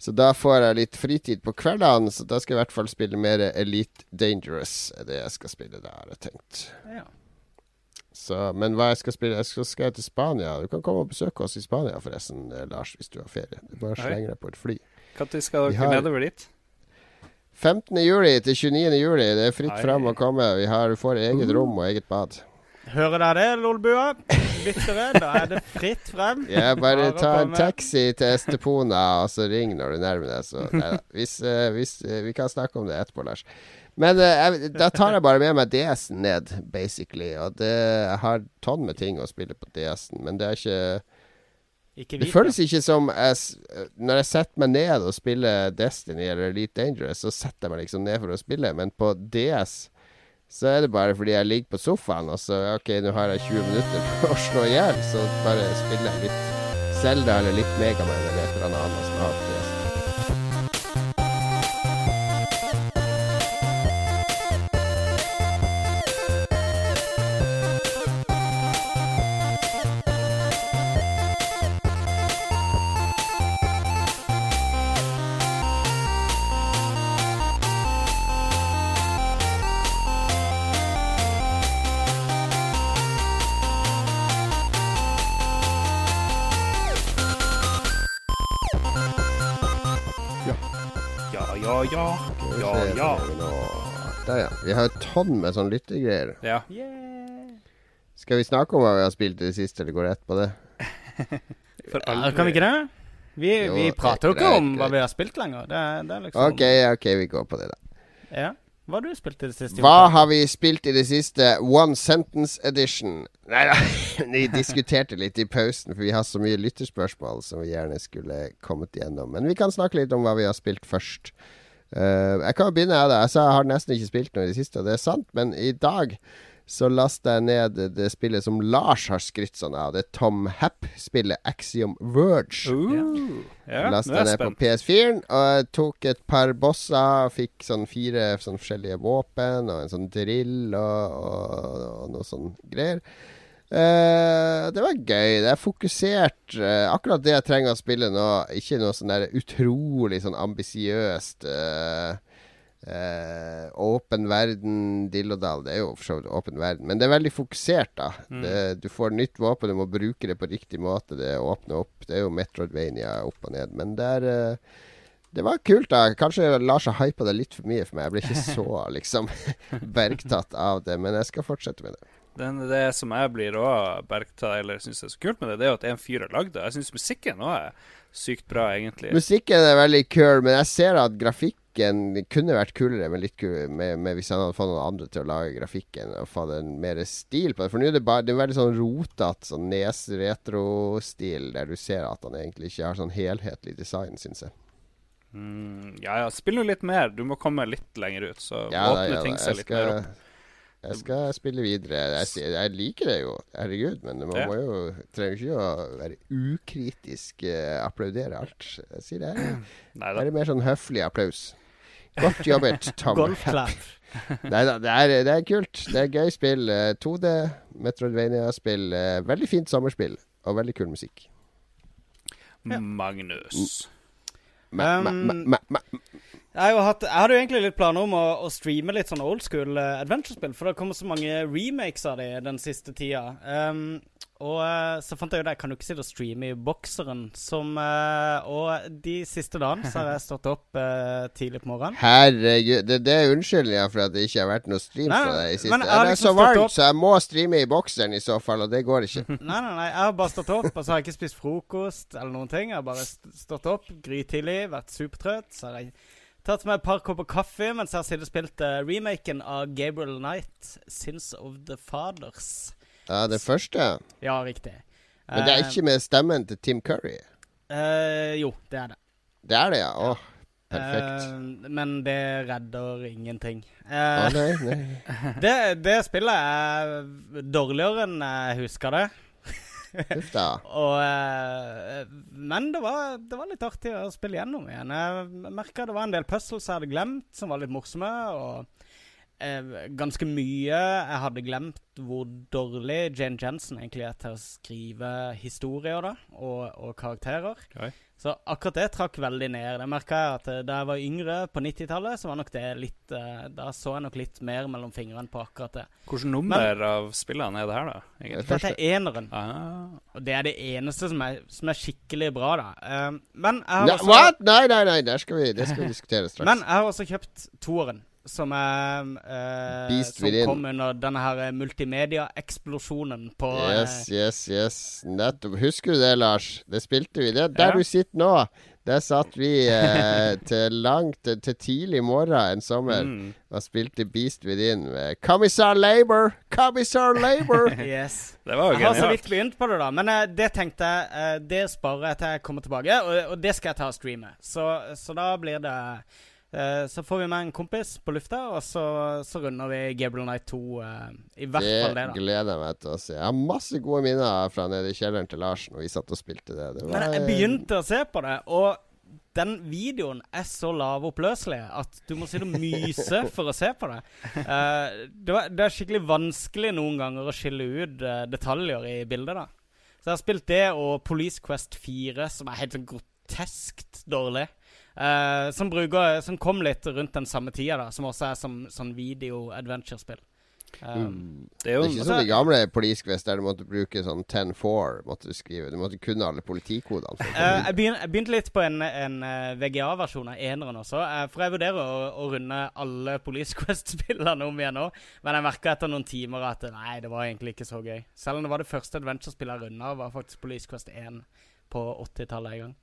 Så da får jeg litt fritid på kveldene, så da skal jeg i hvert fall spille mer Elite Dangerous. er det jeg skal spille da, har jeg tenkt. Ja. Så, men hva jeg skal spille Jeg skal, skal jeg til Spania. Du kan komme og besøke oss i Spania forresten, eh, Lars, hvis du har ferie. Du bare slenger deg på et fly. Når skal dere har- nedover dit? 15. juli til 29. juli. Det er fritt Oi. fram å komme. Vi har, får eget rom og eget bad. Hører dere det, Lolbua? Lyttere, da er det fritt frem. <laughs> Ja, bare ta en taxi til Estepona, og så ring når du nærmer deg. Så, hvis, eh, hvis, eh, vi kan snakke om det etterpå, Lars. Men eh, jeg, da tar jeg bare med meg DS-en ned, basically. Og det, jeg har tonn med ting å spille på DS-en, men det er ikke Ikke Det vit føles ikke som jeg, Når jeg setter meg ned og spiller Destiny eller Elite Dangerous, så setter jeg meg liksom ned for å spille, men på DS så er det bare fordi jeg ligger på sofaen og så OK, nå har jeg 20 minutter på å slå i hjel, så bare spiller jeg litt Zelda eller litt Megaman eller et eller annet som jeg har tonn med sånn lyttegreier. Ja. Yeah. Skal vi snakke om hva vi har spilt i det siste, eller går det rett på det? <laughs> For Ja, kan vi ikke det? Vi, Jo, vi prater jo greit, ikke om greit. hva vi har spilt lenger. Det, er- det er liksom OK, OK, vi går på det, da. Ja. Hva har du spilt i det siste? Hva har vi spilt i det siste? One Sentence Edition. Nei da, <laughs> vi diskuterte litt i pausen, for vi har så mye lytterspørsmål som vi gjerne skulle kommet igjennom. Men vi kan snakke litt om hva vi har spilt først. Eh, jeg kan jo begynne. Jeg sa jeg har nesten ikke spilt noe i det siste, og det er sant, men i dag så lasta jeg ned det spillet som Lars har skrytt sånn av. Det er Tom Happ-spillet Axiom Verge. Uh, ja, Lasta ned på. PS4-en og jeg tok et par bosser. Og Fikk sånn fire sånn forskjellige våpen og en sånn drill og, og, og noe sånn greier. Eh, det var gøy. Det er fokusert. Uh, akkurat det jeg trenger å spille nå. Ikke noe sånn der utrolig sånn ambisiøst åpen uh, verden, dillodal. Det er jo for så vidt åpen verden, men det er veldig fokusert, da. Det, du får nytt våpen, du må bruke det på riktig måte. Det åpner opp. Det er jo Metroidvania opp og ned. Men det er eh, det var kult, da. Kanskje Lars har hypa det litt for mye for meg. Jeg ble ikke <laughs> så liksom <laughs> bergtatt av det, men jeg skal fortsette med det. Den, det som jeg blir òg bergta, eller syns er så kult med det, det er jo at en fyr har lagd det. Jeg syns musikken òg er sykt bra, egentlig. Musikken er veldig kul, men jeg ser at grafikken kunne vært kulere med litt kul, med, med hvis han hadde fått noen andre til å lage grafikken og fått en mer stil på det. For nå er det bare Det er veldig sånn rotete, sånn nes-retro-stil, der du ser at han egentlig ikke har sånn helhetlig design, syns jeg. Mm, ja, ja, spill nå litt mer. Du må komme litt lenger ut, så Ja, åpner ting seg litt litt mer opp. Jeg skal spille videre. Jeg, jeg liker det jo, herregud, men man må jo trenger ikke å være ukritisk uh, applaudere alt. Jeg sier det <clears throat> er, det er mer sånn høflig applaus. Godt jobbet, <laughs> Tom. <laughs> Nei da, det det er kult. Det er gøy spill. Eh, 2D, Metroidvania-spill. eh, Veldig fint sommerspill, og veldig kul musikk. Magnus. Ma, ma, ma, ma, ma. Jeg, har hatt, jeg hadde jo egentlig litt planer om å, å streame litt sånn old school uh, adventure-spill, for det kommer så mange remakes av de den siste tida. Um, og uh, så fant jeg jo det, jeg kan jo ikke sitte og streame i bokseren som uh, Og de siste dagene så har jeg stått opp tidlig på morgenen. Herregud, det, det er jeg for at det ikke har vært noe stream Nei, fra deg i men siste. jeg det er liksom så varmt, opp- så jeg må streame i bokseren i så fall, og det går ikke. <laughs> Nei, nei, nei, jeg har bare stått opp, og så har jeg ikke spist frokost eller noen ting. Jeg har bare stått opp grytidlig, vært supertrøtt. Så har jeg tatt meg et par kopper kaffe mens jeg har sittet og spilt uh, remaken av Gabriel Knight, 'Sins of the Fathers'. Ja, det første. Ja, riktig. Men det er ikke med stemmen til Tim Curry. Uh, Jo, det er det. Det er det, ja. Åh, perfekt. Uh, men det redder ingenting. Uh, oh, nei, nei. <laughs> det, det spillet er dårligere enn jeg husker det. Uff da. <laughs> Og, eh, men det var, det var litt artig å spille gjennom igjen. Jeg merka det var en del puzzles jeg hadde glemt, som var litt morsomme. Og eh, ganske mye jeg hadde glemt hvor dårlig Jane Jensen egentlig er til å skrive historier da, og, og karakterer. Oi. Så akkurat det trakk veldig ned. Det merka jeg at eh, da jeg var yngre, på 90-tallet, så var nok det litt eh, Da så jeg nok litt mer mellom fingrene på akkurat det. Hvilket nummer av spillene er det her, da? egentlig? Dette er eneren. Ah, Og det er det eneste som er, som er skikkelig bra, da. Eh, men jeg har Nei, også, what? Nei, nei, nei, det skal vi, det skal vi diskutere straks. Men jeg har også kjøpt toeren, som er eh, Beast Som Within. kom under denne her eh, multimedia-eksplosjonen på eh, Yes, yes, yes. Nettopp. Husker du det, Lars? Det spilte vi. Det er der Ja. du sitter nå. Der satt vi eh, <laughs> til langt til tidlig morgen en sommer mm. og spilte Beast Within med Commissar Labour! Commissar Labour! <laughs> Yes. Det var jo genialt. Jeg har så vidt begynt på det, da. Men eh, det tenkte jeg eh, Det sparer jeg til jeg kommer tilbake, og, og det skal jeg ta og streame. Så, så da blir det eh, Så får vi med en kompis på lufta, og så, så runder vi Gabriel Knight 2. eh, I hvert fall det, da. Det gleder jeg meg til å se. Jeg har masse gode minner fra nede i kjelleren til Larsen, når vi satt og spilte det. det Men jeg begynte å se på det, og den videoen er så lavoppløselig at du må sitte og myse <laughs> for å se på det. Uh, det, var, det er skikkelig vanskelig noen ganger å skille ut uh, detaljer i bildet. da. Så jeg har spilt det og Police Quest 4, som er helt sånn groteskt dårlig. Eh, som, bruker, som kom litt rundt den samme tida, da, som også er som sånn video-adventure-spill. Um, Det er Det er ikke som de gamle Police Quest der du måtte bruke sånn 10-4. måtte Du skrive Du måtte kunne alle politikodene. Eh, inn. jeg, begyn, jeg begynte litt på en, en VGA-versjon av eneren også. Uh, for jeg vurderer å, å runde alle Police Quest-spillene om igjen nå. Men jeg merka etter noen timer at nei, det var egentlig ikke så gøy. Selv om det var det første adventure-spillet jeg runda, var faktisk Police Quest 1 på 80-tallet en gang.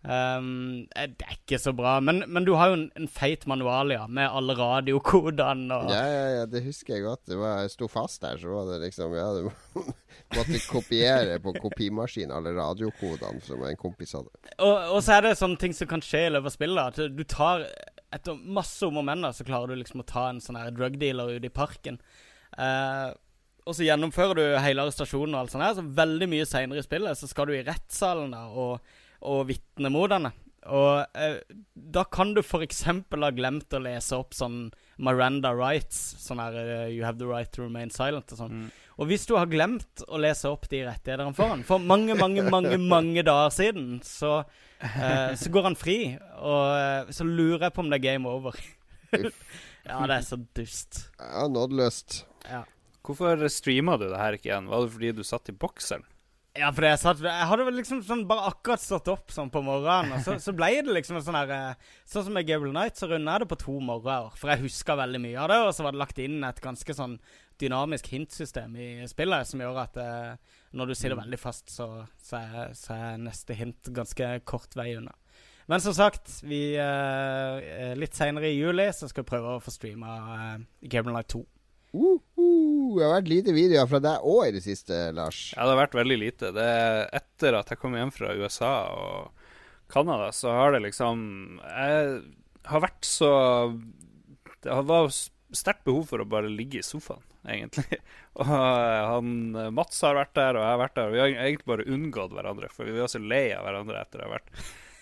Um, det er ikke så bra, men, men du har jo en, en feit manual, ja, med alle radiokodene og Ja, ja, ja, det husker jeg godt. Det var, jeg sto fast der, så var det liksom Ja, du må- <laughs> måtte kopiere på kopimaskin alle radiokodene som en kompis hadde. Og, og så er det sånne ting som kan skje i løpet av spillet. At du tar Etter masse om og men så klarer du liksom å ta en sånn her drug dealer ute i parken. Uh, og så gjennomfører du hele arrestasjonen og alt sånt her. Så veldig mye seinere i spillet så skal du i rettssalen da og, og vitne. Og eh, da kan du f.eks. ha glemt å lese opp sånn Miranda rights. Sånn her uh, You have the right to remain silent og sånn. Og hvis du har glemt å lese opp de rettighetene for han for mange, mange, mange <laughs> mange dager siden, så, eh, så går han fri. Og eh, så lurer jeg på om det er game over. <laughs> ja, det er så dust. Ja, nådeløst. Ja. Hvorfor streama du det her ikke igjen? Var det fordi du satt i bokseren? Ja, for jeg, satt, jeg hadde vel liksom sånn bare akkurat stått opp sånn på morgenen, og så, så ble det liksom en sånn her eh, Sånn som med Gabriel Knight, så runda jeg det på to morgener. For jeg huska veldig mye av det, og så var det lagt inn et ganske sånn dynamisk hintsystem i spillet som gjør at eh, når du sitter veldig fast, så, så, er, så er neste hint ganske kort vei unna. Men som sagt, vi eh, litt seinere i juli så skal vi prøve å få streama eh, Gabriel Knight 2. Uh, uh, det har vært lite videoer fra deg òg i det siste, Lars. Ja, det har vært veldig lite. Det er etter at jeg kom hjem fra USA og Canada, så har det liksom Jeg har vært så Det var sterkt behov for å bare ligge i sofaen, egentlig. <laughs> Og han Mats har vært der, og jeg har vært der. Vi har egentlig bare unngått hverandre, for vi var så lei av hverandre etter å ha vært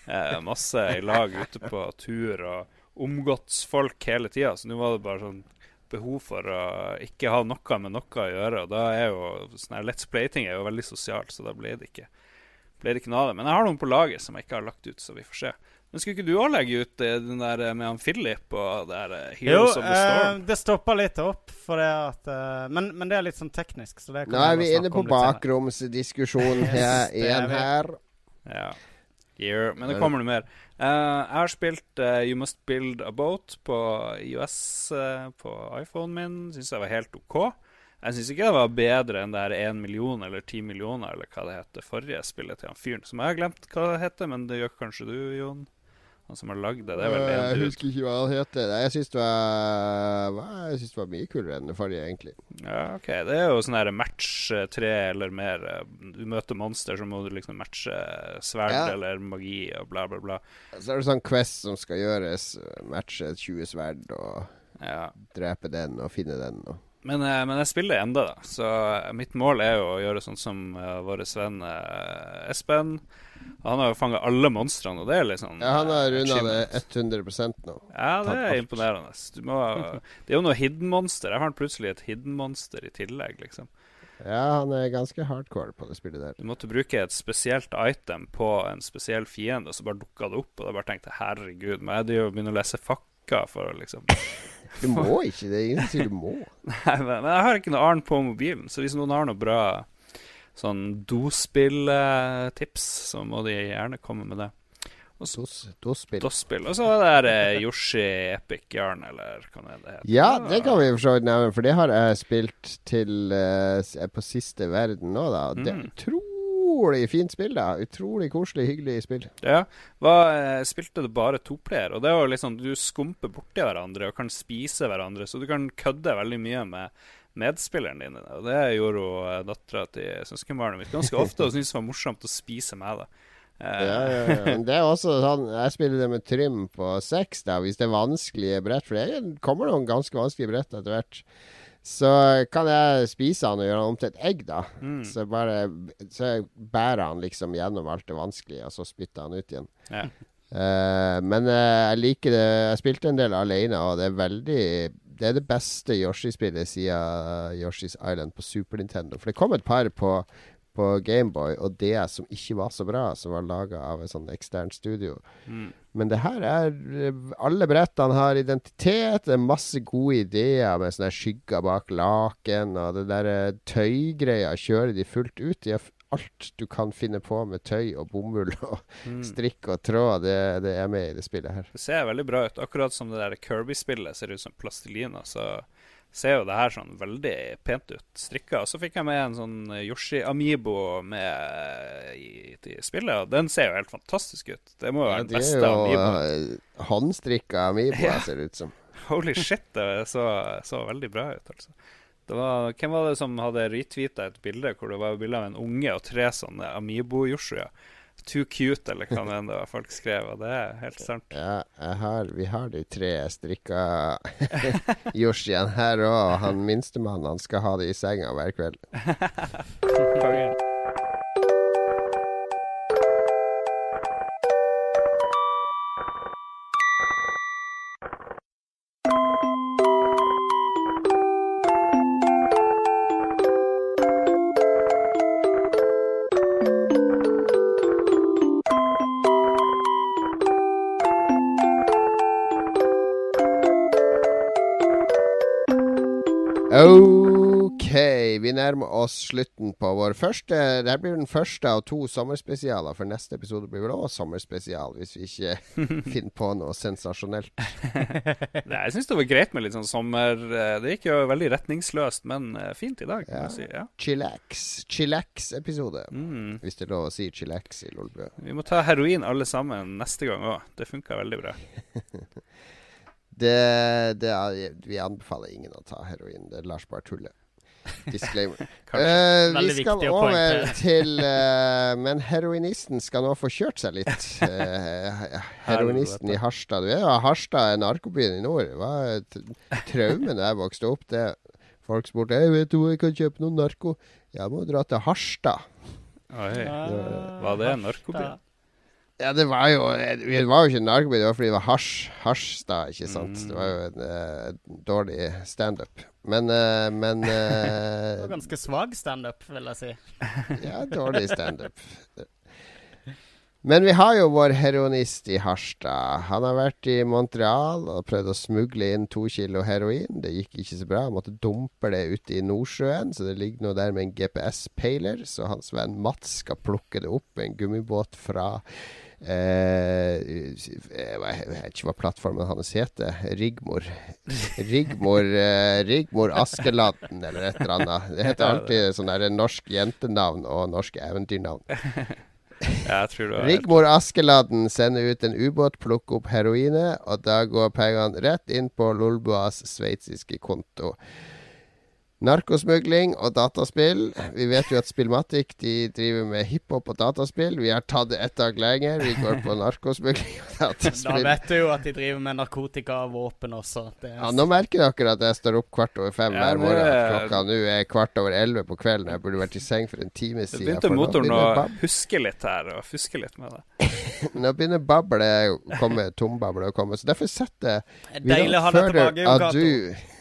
eh, masse i lag ute på tur og omgått folk hele tida. Så nå var det bare sånn behov for å ikke ha noe med noe å gjøre. Og da er jo sånn her Let's Play-ting er jo veldig sosialt, så da ble det ikke ble det ikke noe av det. Men jeg har noen på laget som jeg ikke har lagt ut, så vi får se. Men skulle ikke du òg legge ut eh, den der eh, med han Philip og det der Heroes Jo, of the eh, Storm? det stoppa litt opp, for det at eh, men, men det er litt sånn teknisk, så det kan Nå er vi inne snakke på om litt senere. bakromsdiskusjon <laughs> igjen her. Ja. Yeah, men det kommer noe mer. Uh, jeg har spilt uh, You Must Build a Boat på IOS uh, på iPhonen min. Syns jeg var helt OK. Jeg syns ikke det var bedre enn det her 1 million eller 10 millioner eller hva det heter, forrige spillet til han fyren. Som jeg har glemt hva det heter, men det gjør kanskje du, Jon? Han som har lagd det. Det er vel Øh, en Jeg husker ikke hva han heter. Nei, Jeg syns det, det var mye kulere enn det forrige, egentlig. Ja, ok. Det er jo sånn her match eh, tre eller mer. eh, Du møter monster, så må du liksom matche sverd Ja. eller magi og bla, bla, bla. Så er det sånn Quest som skal gjøres. Matche 20 sverd og Ja. drepe den og finne den. Og. Men, eh, men jeg spiller enda, da. Så eh, mitt mål er jo å gjøre sånn som uh, vår venn uh, Espen. Han har jo fanga alle monstrene, og det er litt sånn Ja, han har runda det achievement. 100 nå. Ja, det er imponerende. Du må, <laughs> det er jo noe hidden monster. Jeg har plutselig et hidden monster i tillegg, liksom. Ja, han er ganske hardcore på det spillet der. Du måtte bruke et spesielt item på en spesiell fiende, og så bare dukka det opp. Og da bare tenkte herregud, må jeg begynne å lese fakka for å liksom Du må ikke, det ingen sier du må. <laughs> Nei, men, jeg har ikke noe annet på mobilen, så hvis noen har noe bra sånn dospill-tips, så må de gjerne komme med det. Dospill Dos-spill. DOS-spill. Og så er det eh, Yoshi Epic Yarn, eller hva det heter. Ja, det kan vi for så vidt nevne, for det har jeg spilt til eh, på siste verden nå, da. Det mm. Mm. Utrolig fint spill, da. Utrolig koselig, hyggelig spill. Ja, hva, eh, spilte det bare toplayer, og det var liksom Du skumper borti hverandre og kan spise hverandre, så du kan kødde veldig mye med medspilleren din. Og det gjorde jo eh, dattera til søskenbarnet mitt ganske ofte, og syntes det var morsomt å spise med det. Eh, Ja, ja, ja. Men det er også sånn Jeg spiller det med trim på seks, hvis det er vanskelige brett. For det kommer noen ganske vanskelige brett etter hvert. Så kan jeg spise han og gjøre han om til et egg, da. Mm. Så bare Så bærer han liksom gjennom alt det vanskelige, og så spytter han ut igjen. Ja. Uh, men uh, jeg liker det Jeg spilte en del alene, og det er veldig Det er det beste Yoshi-spillet siden Yoshi's Island på Super Nintendo. For det kom et par på, på Gameboy og det som ikke var så bra, som var laga av et sånt eksternt studio. Mm. Men det her er Alle brettene har identitet. Det er masse gode ideer med sånne skygger bak laken, og det der eh, tøygreia kjører de fullt ut. De har alt du kan finne på med tøy og bomull og Mm. strikk og tråd, det, det er med i det spillet her. Det ser veldig bra ut. Akkurat som det der Kirby-spillet ser ut som plastelina, så ser jo det her sånn veldig pent ut. Strikka. Og så fikk jeg med en sånn Yoshi Amibo med i, i spillet, og den ser jo helt fantastisk ut. Det må jo være den de er beste Amiboen. eh, håndstrikka Amibo, Ja. ser det ut som. <laughs> Holy shit, det så, så veldig bra ut, altså. Det var, hvem var det som hadde retweeta et bilde hvor det var bilde av en unge og tre sånne Amibo-Yoshuer? Too cute, eller hva det var folk skrev, og det er helt sant. Ja, jeg har, vi har de tre strikka <laughs> Yoshien her òg, og han minstemann han skal ha det i senga hver kveld. <laughs> <laughs> oss slutten på vår første Det blir den første av to sommerspesialer, for neste episode blir vel også sommerspesial, hvis vi ikke <laughs> finner på noe sensasjonelt. <laughs> Nei, jeg syns det var greit med litt sånn sommer eh, Det gikk jo veldig retningsløst, men eh, fint i dag, kan Ja. si. Ja. Chillax. Chillax-episode. Mm. Hvis det er lov å si chillax i Lolbø. Vi må ta heroin alle sammen neste gang òg. Det funka veldig bra. <laughs> Det, det er, vi anbefaler ingen å ta heroin. Det er Lars bare tuller. Disclaimer. <laughs> Eh, vi skal over til uh, <laughs> Men heroinisten skal nå få kjørt seg litt. Uh, heroinisten i Harstad. Du er jo, Harstad er narkobyen i nord. Hva er et da jeg vokste opp. Det Folk spurte «Hei, vet du jeg kan kjøpe noe narko. Jeg må dra til Harstad. Oi. Var det en narkoby? Ja, det var jo Det var jo ikke narkoby, det var fordi det var hasj. Harstad, ikke sant. Det var jo en en dårlig standup. Men, uh, men <laughs> Det var ganske svak standup, vil jeg si. <laughs> Ja, dårlig standup. Men vi har jo vår heroinist i Harstad. Han har vært i Montreal og prøvd å smugle inn to kilo heroin. Det gikk ikke så bra. Han måtte dumpe det ute i Nordsjøen, så det ligger nå der med en GPS-peiler. Så hans venn Mats skal plukke det opp med en gummibåt fra eh, Jeg vet ikke hva plattformen hans heter. Rigmor. Rigmor, eh, Rigmor Askeladden eller et eller annet. Det heter alltid sånn der norsk jentenavn og norsk eventyrnavn. Ja, Rigmor Askeladden sender ut en ubåt, plukker opp heroinet, og da går pengene rett inn på Lolboas sveitsiske konto. Narkosmugling og dataspill. Vi vet jo at Spillmatic de driver med hiphop og dataspill. Vi har tatt det ett dag lenger. Vi går på narkosmugling og dataspill. Da vet du jo at de driver med narkotika og våpen også. Det er Ja, Nå merker dere at jeg står opp kvart over fem Ja, hver nå morgen. er- Klokka nå er kvart over elleve på kvelden. Jeg burde vært i seng for en time Det siden. begynte motoren å huske litt her, og fuske litt med det. <laughs> Nå begynner bable å komme, tombable å komme. Så derfor setter er deilig å ha deg tilbake, Jon Cato.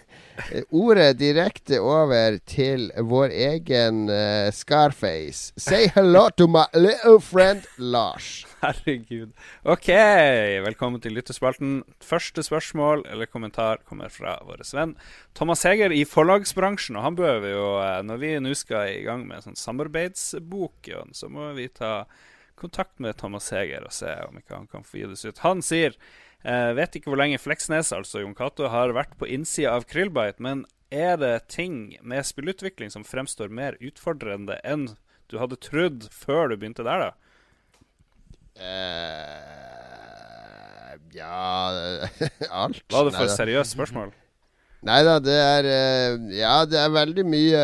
Ordet direkte over til vår egen uh, Scarface. Say hello to my little friend Lars. Herregud. OK, velkommen til lyttespalten. Første spørsmål eller kommentar kommer fra vår venn Thomas Heger i forlagsbransjen. Og han bør vi jo, eh, når vi nå skal i gang med en sånn samarbeidsbok, så må vi ta kontakt med Thomas Heger og se om ikke han kan få gi det ut. Han sier eh, vet ikke hvor lenge Fleksnes, altså Jon Cato, har vært på innsida av Krillbite, men er det ting med spillutvikling som fremstår mer utfordrende enn du hadde trodd før du begynte der, da? Uh, ja <laughs> Alt. Var det for et seriøst spørsmål? Nei da, det er eh, Ja, det er veldig mye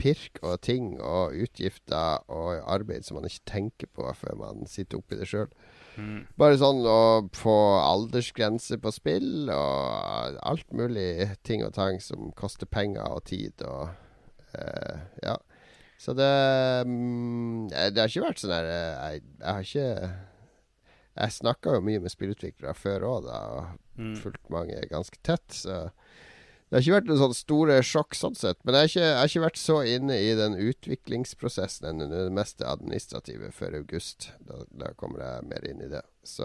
pirk og ting og utgifter og arbeid som man ikke tenker på før man sitter oppi det sjøl. Mm. Bare sånn å få aldersgrense på spill og alt mulig ting og tang som koster penger og tid og uh, Ja. Så det eh, Det har ikke vært sånn her eh, jeg, jeg har ikke Jeg snakka jo mye med spillutviklere før òg, da. Og Mm. fulgt mange ganske tett. Så det har ikke vært noen sånne store sjokk sånn sett. Men jeg har ikke, jeg har ikke vært så inne i den utviklingsprosessen enn det meste administrative før august. Da, da kommer jeg mer inn i det. Så,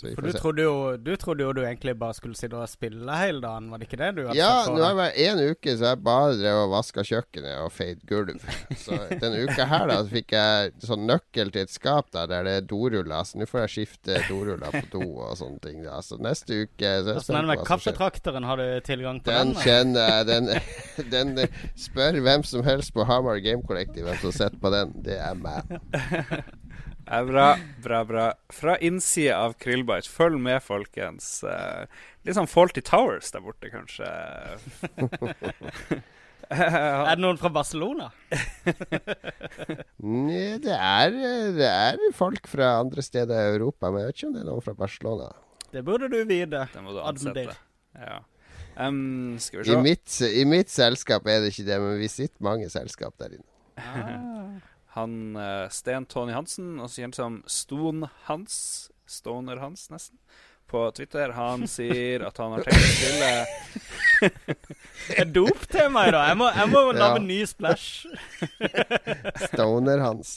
For du trodde, jo, du trodde jo du egentlig bare skulle sitte og spille hele dagen, var det ikke det du hadde Ja, nå har jeg vært en uke så jeg bare drev og vaska kjøkkenet og feid gulv. Så denne uka her da så fikk jeg sånn nøkkel til et skap der, der det er doruller. Så nå får jeg skifte doruller på do og sånne ting. Da. Så neste uke så er den med kaffetrakteren, har du tilgang til Den den? kjenner jeg. Den, den spør hvem som helst på Hamar Game Collective hvem som sitter på den. Det er meg. <laughs> Ja, bra, bra, bra. Fra innsida av Krillbite. Følg med, folkens. Eh, litt sånn Faulty Towers der borte, kanskje. <laughs> Er det noen fra Barcelona? <laughs> Nei, det er, det er folk fra andre steder i Europa, men jeg vet ikke om det er noen fra Barcelona. Det burde du vite. Det må du ansette. Ja. Um, skal vi I mitt, I mitt selskap er det ikke det, men vi sitter mange selskap der inne. Ah. Han uh, Sten Tony Hansen, også kjent som Ston-Hans, Stoner-Hans nesten, på Twitter, han sier at han har tenkt å spille <laughs> Det er dop-tema i dag. Jeg må, jeg må Ja. en ny splash. <laughs> Stoner hans.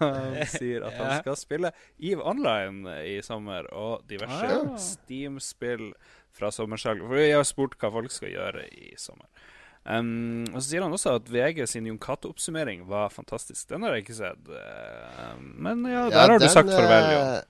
Han sier at han skal spille EVE Online i sommer, og diverse Ah. Steam-spill fra sommersalget. For jeg har spurt hva folk skal gjøre i sommer. Um, og så sier han også at VG sin Jon Cato-oppsummering var fantastisk. Den har jeg ikke sett. eh, men ja, der Ja, har du sagt farvel, Jon. eh,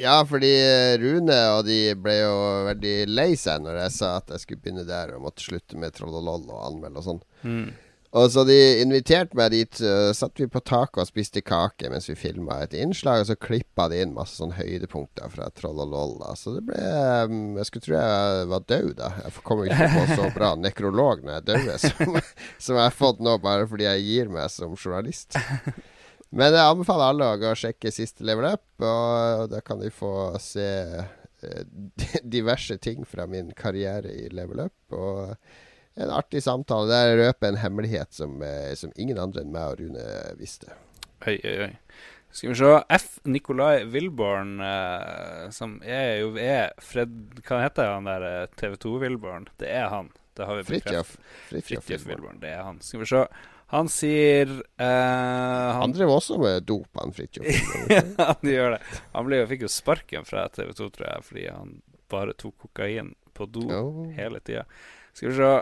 Ja, fordi Rune og de ble jo veldig lei seg når jeg sa at jeg skulle begynne der og måtte slutte med trollololl og anmelde og sånn. Mm. Og så de inviterte meg dit. Uh, satt vi på taket og spiste kake mens vi filma et innslag, og så klippa de inn masse sånn høydepunkter fra Troll og Loll. Så det ble um, Jeg skulle tro jeg var død, da. Jeg kommer ikke på så bra nekrolog når jeg dør, <laughs> som, som jeg har fått nå bare fordi jeg gir meg som journalist. Men jeg anbefaler alle å sjekke siste Level Up, og da kan de få se uh, <laughs> diverse ting fra min karriere i Level Up. Og en artig samtale der røper en hemmelighet som, eh, som, ingen andre enn meg og Rune visste. Oi, oi, oi. Skal vi se. F. Nikolai Wilborn, eh, som er jo er Fred Hva heter han der eh, TV 2-Wilborn? Det er han. Det har vi Fridtjof. Fridtjof Wilborn. Det er han. Skal vi se. Han sier eh, han, han, drev også med dop, han Fridtjof. <laughs> ja, han gjør det. Han ble, fikk jo sparken fra TV 2, tror jeg, fordi han bare tok kokain på do oh. hele tida. Skal vi se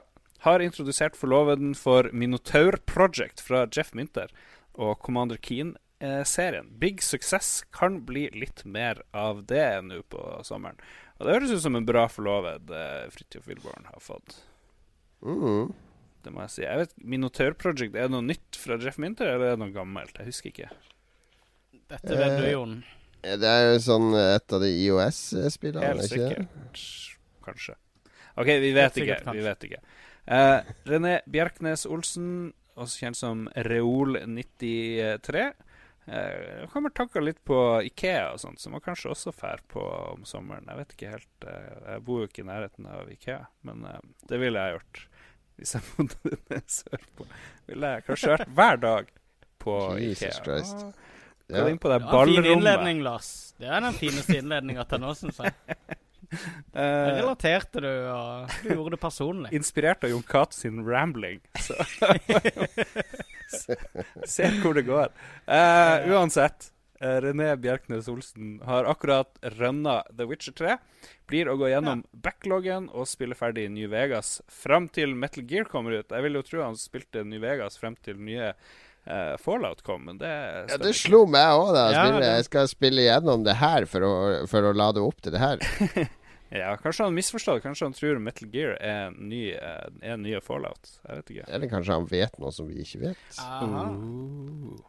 har introdusert forloveden for Minotaur Project fra Jeff Minter og Commander Keen-serien. Big success kan bli litt mer av det nå på sommeren. Og Det høres ut som en bra forloved eh, Fridtjof Wilborn har fått. Mm. Det må jeg si. Jeg vet, Minotaur Project, er det noe nytt fra Jeff Minter, eller er det noe gammelt? Jeg husker ikke. Dette vet du, Jon. Eh, det er jo sånn et av de IOS-spillene. Helt sikkert. Kanskje. OK, vi vet ikke. Vi vet ikke. Uh, René Bjerknes Olsen, også kjent som Reol93. Uh, kommer tanker litt på Ikea og sånt, som man kanskje også drar på om sommeren. Jeg vet ikke helt. Uh, jeg bor jo ikke i nærheten av Ikea, men uh, det ville jeg gjort. Hvis jeg bodde <laughs> sørpå, ville jeg kanskje vært hver dag på Jesus Ikea. Christ. Gå inn på det Ja, fin innledning. Lars. Det er den fineste innledninga til nå, syns jeg. <laughs> Uh, relaterte du, og du gjorde det personlig. <laughs> inspirert av Jon Cato sin rambling. Så se, <laughs> se hvor det går. Uh, uansett, eh, René Bjerknes Olsen har akkurat rønna The Witcher 3. Blir å gå gjennom backloggen og spille ferdig New Vegas fram til Metal Gear kommer ut. Jeg vil jo tro han spilte New Vegas frem til nye uh, Fallout kom, men det Ja, det slo meg òg da Ja, det- Jeg skal spille gjennom det her for å, for å lade opp til det her. <laughs> Ja, Kanskje han misforstår. Kanskje han tror Metal Gear er ny, eh, er nye Fallout. Jeg vet ikke. Eller kanskje han vet noe som vi ikke vet.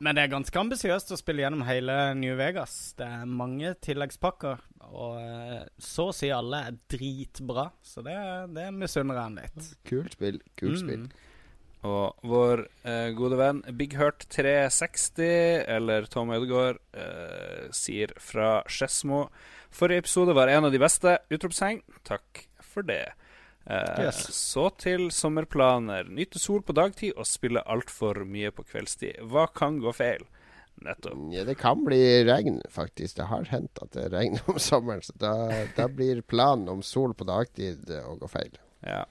Men det er ganske ambisiøst å spille gjennom hele New Vegas. Det er mange tilleggspakker, og eh, så å si alle er dritbra. Så det, det misunner jeg han litt. Kult spill. Kult Mm. spill. Og vår eh, gode venn Big Hurt 360, eller Tom Ødegaard, eh, sier fra Skedsmo Forrige episode var en av de beste! Utropstegn. Takk for det. Eh, Yes. Så til sommerplaner. Nyte sol på dagtid og spille altfor mye på kveldstid. Hva kan gå feil? Nettopp. Ja, det kan bli regn, faktisk. Det har hendt at det regner om sommeren. Så da, da blir planen om sol på dagtid eh, å gå feil. Ja.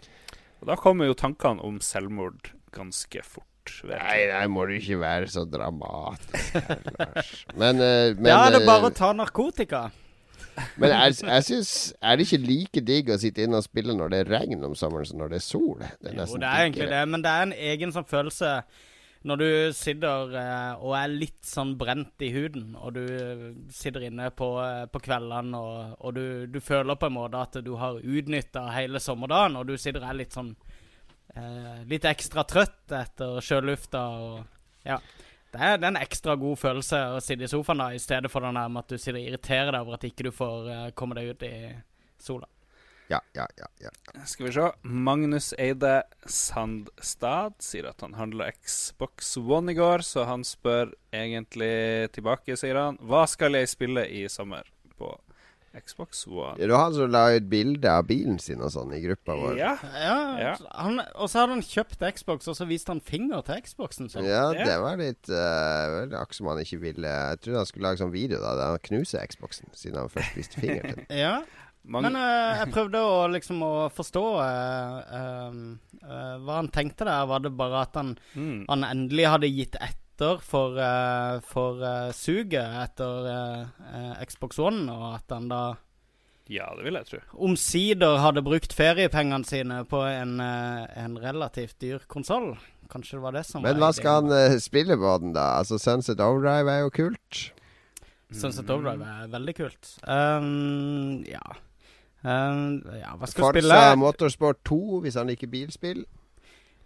Og da kommer jo tankene om selvmord ganske fort. Nei, nei, må du ikke være så dramatisk her, Lars. Men, eh, <laughs> men Da er det bare eh, å ta narkotika. Men jeg, jeg synes, er det ikke like digg å sitte inne og spille når det er regn om sommeren som når det er sol? Det er Jo, det er egentlig det, men det er en egen sånn følelse når du sitter eh, og er litt sånn brent i huden, og du eh, sitter inne på, eh, på kveldene, og, og du, du føler på en måte at du har utnytta hele sommerdagen, og du sitter og er litt sånn eh, Litt ekstra trøtt etter sjølufta og Ja. Det er, det er en ekstra god følelse å sitte i sofaen da, i stedet for den der med at du sitter og irriterer deg over at ikke du får eh, komme deg ut i sola. Ja, ja, ja, ja. Skal vi se. Magnus Eide Sandstad sier at han handla Xbox One i går, så han spør egentlig tilbake, sier han. Hva skal jeg spille i sommer på Xbox One? Det var han som la ut bilde av bilen sin og sånn i gruppa vår. Ja. Ja, Ja. Han, og så hadde han kjøpt Xbox, og så viste han finger til Xboxen sin. Ja, Ja. det var litt uh, Akkurat som han ikke ville Jeg trodde han skulle lage sånn video da der han knuser Xboxen, siden han først viste finger til den. <laughs> Ja, Mange... Men uh, jeg prøvde å liksom å forstå uh, uh, hva han tenkte der. Var det bare at han, mm. han endelig hadde gitt etter for, uh, for uh, suget etter eh, Xbox One, og at han da Ja, det vil jeg tro. omsider hadde brukt feriepengene sine på en, en relativt dyr konsoll. Kanskje det var det som Men var hva skal han spille på den, da? Altså Sunset Overdrive er jo kult. Sunset Overdrive er veldig kult. Um, ja. Um, ja, hva skal jeg spille? Forza Motorsport 2, hvis han liker bilspill.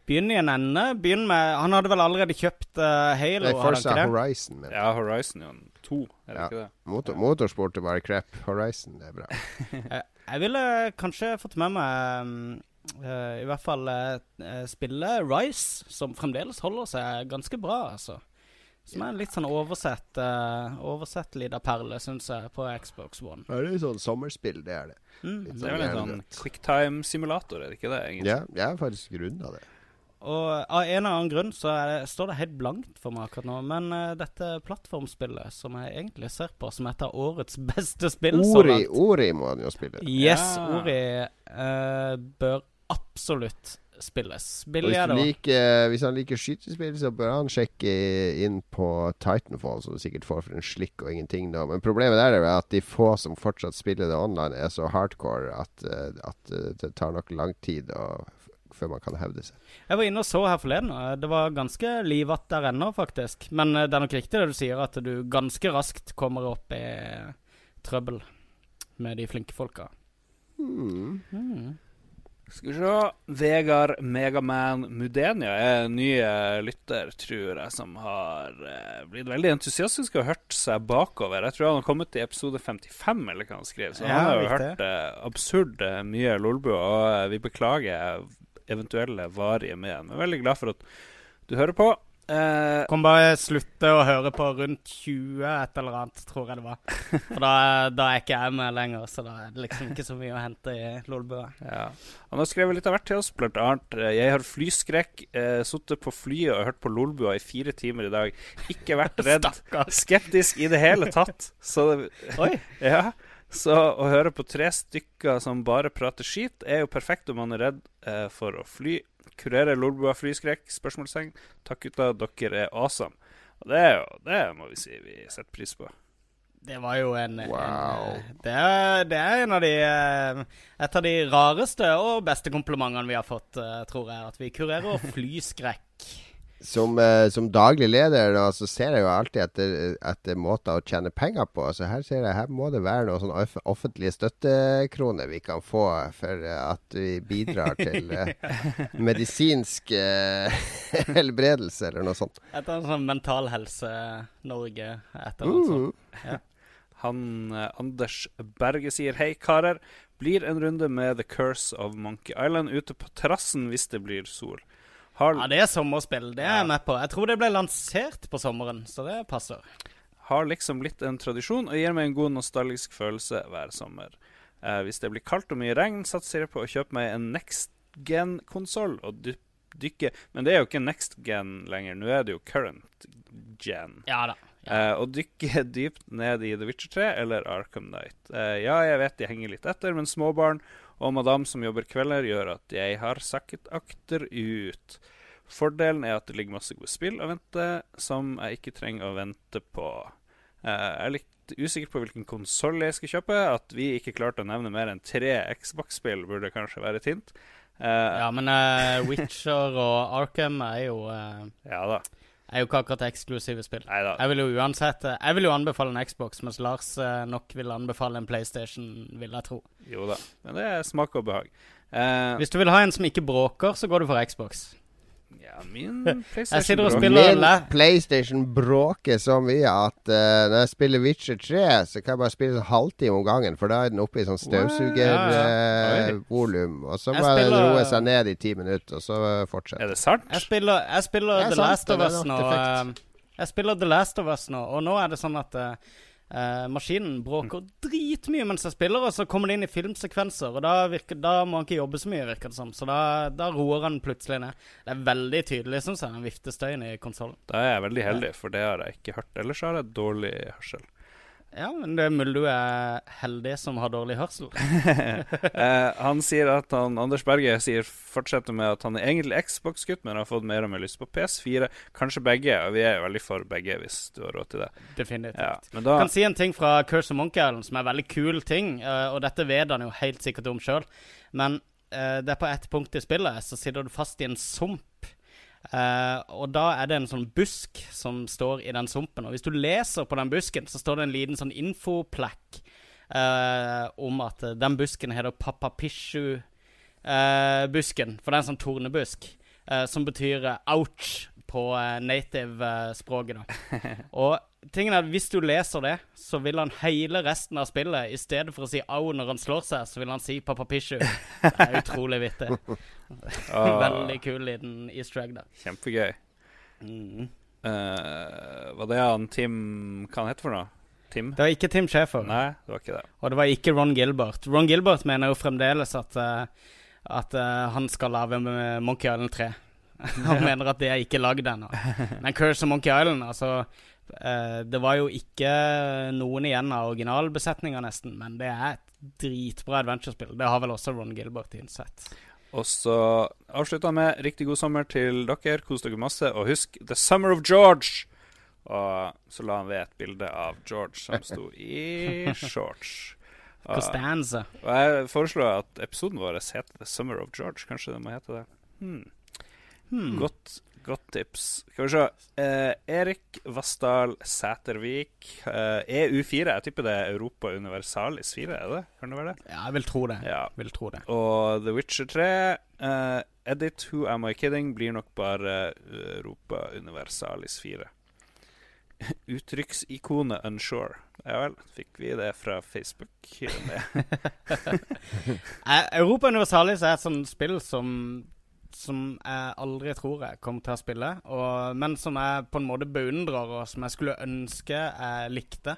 Begynn i en ende. Begynn med Han hadde vel allerede kjøpt uh, Halo? Nei, Forza? Horizon. Men. Ja, Horizon er jo to, er det Ja. ikke det? Motor, motorsport er bare crap. Horizon det er bra. <laughs> Jeg ville kanskje fått med meg um, uh, i hvert fall uh, uh, spille Rise, som fremdeles holder seg ganske bra, altså. Som er en litt sånn oversett uh, Oversett lita perle, syns jeg, på Xbox One. Ja, det er sånn sommerspill, det er det. Mm. Litt Det er vel en sånn quicktime-simulator, er det ikke det? egentlig? Ja, jeg er faktisk runda det. Og av en eller annen grunn så er det, står det helt blankt for meg akkurat nå. Men uh, dette plattformspillet som jeg egentlig ser på som et av årets <laughs> beste spill så Ori, langt Ori må han jo spille. Yes, Ja. Ori uh, bør absolutt spilles. Billig hvis, er det òg. liker, hvis han liker skytespill, så bør han sjekke inn på Titanfall, som du sikkert får for en slikk og ingenting. Da. Men problemet der er jo at de få som fortsatt spiller det online, er så hardcore at, eh, at eh, det tar nok lang tid å, før man kan hevde seg. Jeg var inne og så her forleden. og Det var ganske livatt der ennå, faktisk. Men eh, det er nok riktig det du sier, at du ganske raskt kommer opp i trøbbel med de flinke folka. Mm. Mm. Skal vi se. Vegard Megaman Mudenia er en ny eh, lytter, tror jeg, som har eh, blitt veldig entusiastisk og hørt seg bakover. Jeg tror han har kommet til episode 55, eller hva han skriver. Så Ja, han har jo hørt eh, absurd eh, mye Lolbu, og eh, vi beklager eventuelle varige med. Men veldig glad for at du hører på. Uh, Kan bare slutte å høre på rundt 20 et eller annet, tror jeg det var. For da, da er ikke jeg med lenger, så da er det liksom ikke så mye å hente i Lolbua. Ja. Han har skrevet litt av hvert til oss, blant annet eh, Jeg har flyskrekk, eh, sittet på flyet og hørt på Lolbua i fire timer i dag. Ikke vært redd, <laughs> skeptisk i det hele tatt. Så det, Oi. <laughs> ja. Så å høre på tre stykker som bare prater skit, er jo perfekt om man er redd eh, for å fly. Kurerer Lolbua flyskrekk? Spørsmålstegn. Takk gutta, dere er awesome. Og det er jo Det må vi si vi setter pris på. Det var jo en, Wow. en det, er, det er en av de eh, Et av de rareste og beste komplimentene vi har fått, eh, tror jeg. At vi kurerer <laughs> flyskrekk. Som, eh, som daglig leder da, så ser jeg jo alltid etter, etter måter å tjene penger på. Så her ser jeg her må det være noen sånn offentlige støttekroner vi kan få for eh, at vi bidrar til eh, <laughs> medisinsk <laughs> helbredelse, eller noe sånt. Et eller sånn Mental Helse-Norge. Et eller annet sånt. Mm. <laughs> Han Anders Berge sier hei, karer. Blir en runde med The Curse of Monkey Island ute på terrassen hvis det blir sol. Har, Ja, det er sommerspill. Det er jeg med på. Jeg tror det ble lansert på sommeren, så det passer. har liksom blitt en tradisjon og gir meg en god nostalgisk følelse hver sommer. Eh, hvis det blir kaldt og mye regn, satser jeg på å kjøpe meg en next gen-konsoll og dy dykke Men det er jo ikke next gen lenger, nå er det jo current gen. Ja da. Eh, og dykke <laughs> dypt ned i The Witcher 3 eller Arkham Knight. Eh, ja, jeg vet de henger litt etter, men småbarn og madame som jobber kvelder, gjør at jeg har sakket akterut. Fordelen er at det ligger masse gode spill å vente som jeg ikke trenger å vente på. Eh, jeg er litt usikker på hvilken konsoll jeg skal kjøpe. At vi ikke klarte å nevne mer enn tre Xbox-spill, burde kanskje være et hint. Eh, Ja, men uh, Witcher og Arkham er jo, uh... <laughs> ja da. Er jo ikke akkurat eksklusive spill. Neida. Jeg vil jo uansett eh, Jeg vil jo anbefale en Xbox, mens Lars eh, nok vil anbefale en PlayStation, vil jeg tro. Jo da. Men det er smak og behag. Uh, Hvis du vil ha en som ikke bråker, så går du for Xbox. Ja, min <laughs> Jeg PlayStation sitter og bråker. spiller Min le- PlayStation bråker så mye at uh, når jeg spiller Witcher 3, så kan jeg bare spille en halvtime om gangen, for da er den oppe i sånn Ja, ja. og så må jeg roe seg ned i ti minutter, og så Er det sant? Jeg spiller, jeg spiller er The sant, Last of Us nå. eh, jeg spiller The Last of Us nå, og nå er det sånn at eh, eh, maskinen bråker dritmye mens jeg spiller, og så kommer det inn i filmsekvenser, og da, virker, da må han ikke jobbe så mye, virker det som. Så da, da roer han plutselig ned. Det er veldig tydelig, syns jeg, den viftestøyen i konsollen. Da er jeg veldig heldig, for det har jeg ikke hørt. Ellers har jeg dårlig hørsel. Ja, men det er mulig du er heldig som har dårlig hørsel. <laughs> Eh, han sier at han, Anders Berge sier fortsetter med at han er egentlig Xbox-gutt, men har fått mer og mer lyst på PS4. Kanskje begge, og vi er jo veldig for begge, hvis du har råd til det. Definitivt. Ja, men da Jeg kan si en ting fra Curse of Monkey Island som er en veldig kul ting, eh, og dette vet han jo helt sikkert om sjøl, men eh, det er på ett punkt i spillet så sitter du fast i en sump. Eh, og da er det en sånn busk som står i den sumpen. Og hvis du leser på den busken, så står det en liten sånn infoplekk uh, om at eh, den busken heter Papapishu-busken, for det er en sånn tornebusk. som betyr ouch på native-språket. da. <laughs> Og tingen er at hvis du leser det, så vil han hele resten av spillet, i stedet for å si au når han slår seg, så vil han si pappa pishu. Det er utrolig vittig. <laughs> Ah, Veldig kul liten easter egg der. Kjempegøy. Mm. Uh, var det han Tim Hva han heter for noe? Tim? Det var ikke Tim Schafer. Nei, det var ikke det. Og det var ikke Ron Gilbert. Ron Gilbert mener jo fremdeles at, uh, at uh, han skal lage Monkey Island 3. <laughs> han mener at det er ikke lagd ennå. Men Curse of Monkey Island, altså Det var jo ikke noen igjen av originalbesetninga, nesten, men det er et dritbra adventure-spill. Det har vel også Ron Gilbert innsett. Og så avslutter han med riktig god sommer til dere. Kos dere masse. Og husk The Summer of George! Og så la han ved et bilde av George som sto i <laughs> shorts. Costanza. og jeg foreslår at episoden vår heter The Summer of George. Kanskje det må hete det. Hmm. Hmm. Godt, godt tips. Skal vi se. Eh, Erik Vassdal Sætervik. Eh, EU4. Jeg tipper det er Europa Universalis 4, er det? Kan det være det? Ja, jeg vil tro det. Ja. Vil tro det. Og The Witcher 3. eh, Edit Who Am I Kidding blir nok bare eh, Europa Universalis 4. <laughs> Uttrykksikonet Unsure. Ja vel, fikk vi det fra Facebook? <laughs> <laughs> Eh, Europa Universalis er et sånt spill som Som jeg aldri tror jeg kommer til å spille, og, men som jeg på en måte beundrer, og som jeg skulle ønske jeg likte.